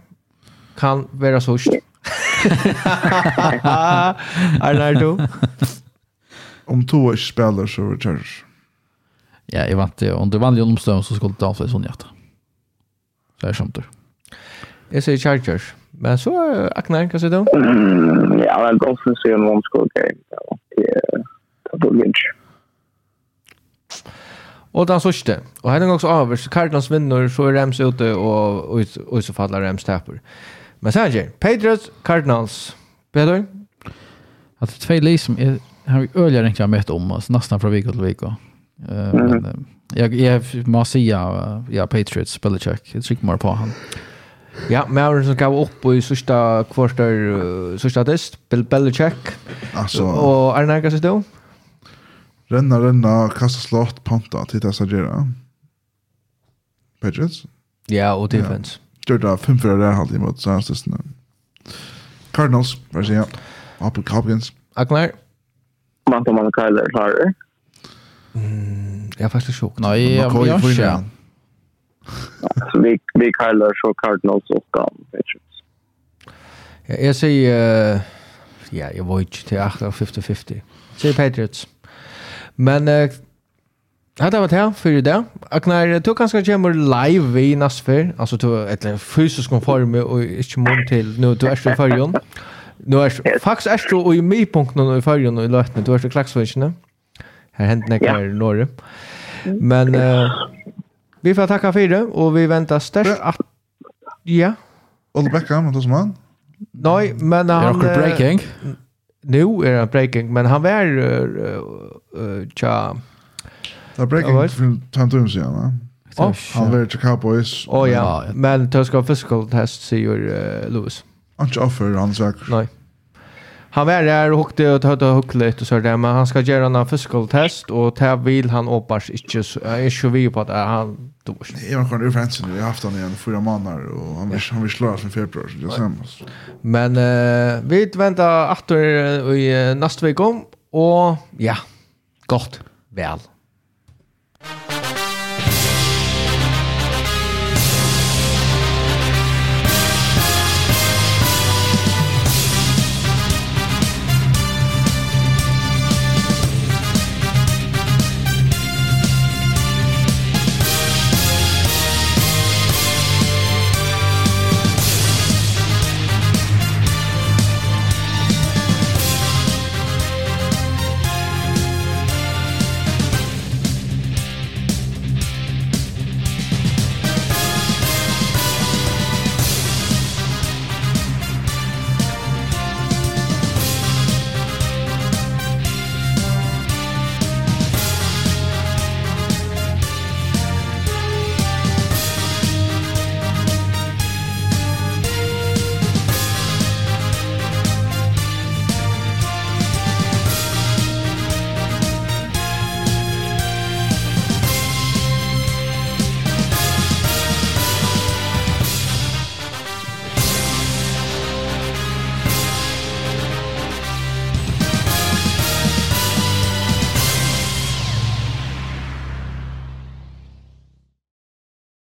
Speaker 1: kan vara så hårt. Arnar du?
Speaker 4: Om två spelar så är Chargers.
Speaker 2: Ja, jag vant det. Om det vann ju omstånd så skulle Dolphins hon hjärta. Så är det samtidigt.
Speaker 1: Jeg sier Chargers. Men så, Aknar, hva sier du?
Speaker 3: Mm, Ja, men Dolphins er en one score game. Ja, Det er Lynch.
Speaker 1: Og den sørste. Og her er det også Så Cardinals vinner, så er Rams ute, og, og, så faller Rams taper. Men sen ger Patriots, Cardinals. Peder?
Speaker 2: Att det är två liv som är har vi öliga rent jag mött om oss nästan från vecka till vecka. Uh, Men uh, jag jag måste säga uh, ja Patriots Belichick. jag trycker mer på han.
Speaker 1: Ja, Mauren som gav upp i sista kvartar uh, sista test, Bill Belichick.
Speaker 4: Alltså
Speaker 1: och Arne Nagas då.
Speaker 4: Renna renna kasta slott panta till dessa gera. Patriots.
Speaker 1: Ja, och defense.
Speaker 4: Ja. Gjorde fem för det halvtid mot Saints. Cardinals, vad säger jag? Apple Hopkins.
Speaker 1: Aknar.
Speaker 3: Man kan man kallar det
Speaker 1: Jag är faktiskt fast chock.
Speaker 2: Nej, jag har
Speaker 4: inte.
Speaker 3: Så vi, vi kallar så Cardinals oppgaven, Patriots.
Speaker 1: Ja, jag säger uh, ja, jag var inte til 8 av 50-50. Säger Patriots. Men, uh, Ja, Hade varit här för det. Aknar du kanske kommer live i Nasfer, alltså tog ett fysisk konform och inte mån till nu du är för förjon. Nu är faktiskt är du i mig i förjon och i lätten du är klaxvischen. Här händer det här i norr. Men Uh, Vi får tacka för det och vi väntar störst att... Ja.
Speaker 4: Olle Beckham, vad som han?
Speaker 1: Nej, men han...
Speaker 2: Det breaking.
Speaker 1: Nu är han breaking, men han var... Uh, uh, tja...
Speaker 4: Det är breaking för tantum sedan, va?
Speaker 1: Oh,
Speaker 4: han var till Cowboys.
Speaker 1: Åh oh, ja, men det ska physical test, säger uh, Lewis.
Speaker 4: Han är inte offer, han säkert.
Speaker 1: Nej. Han var där och hukte och hade hukt lite och så där, men han ska göra en physical test och där vill han hoppas inte så är ju vi på att han då.
Speaker 4: Jag har ju fransen nu, jag har haft han igen fyra månader och han vill han vill slå oss i februari så jag skäms.
Speaker 1: Men uh, vi väntar åter i nästa vecka och ja, gott väl.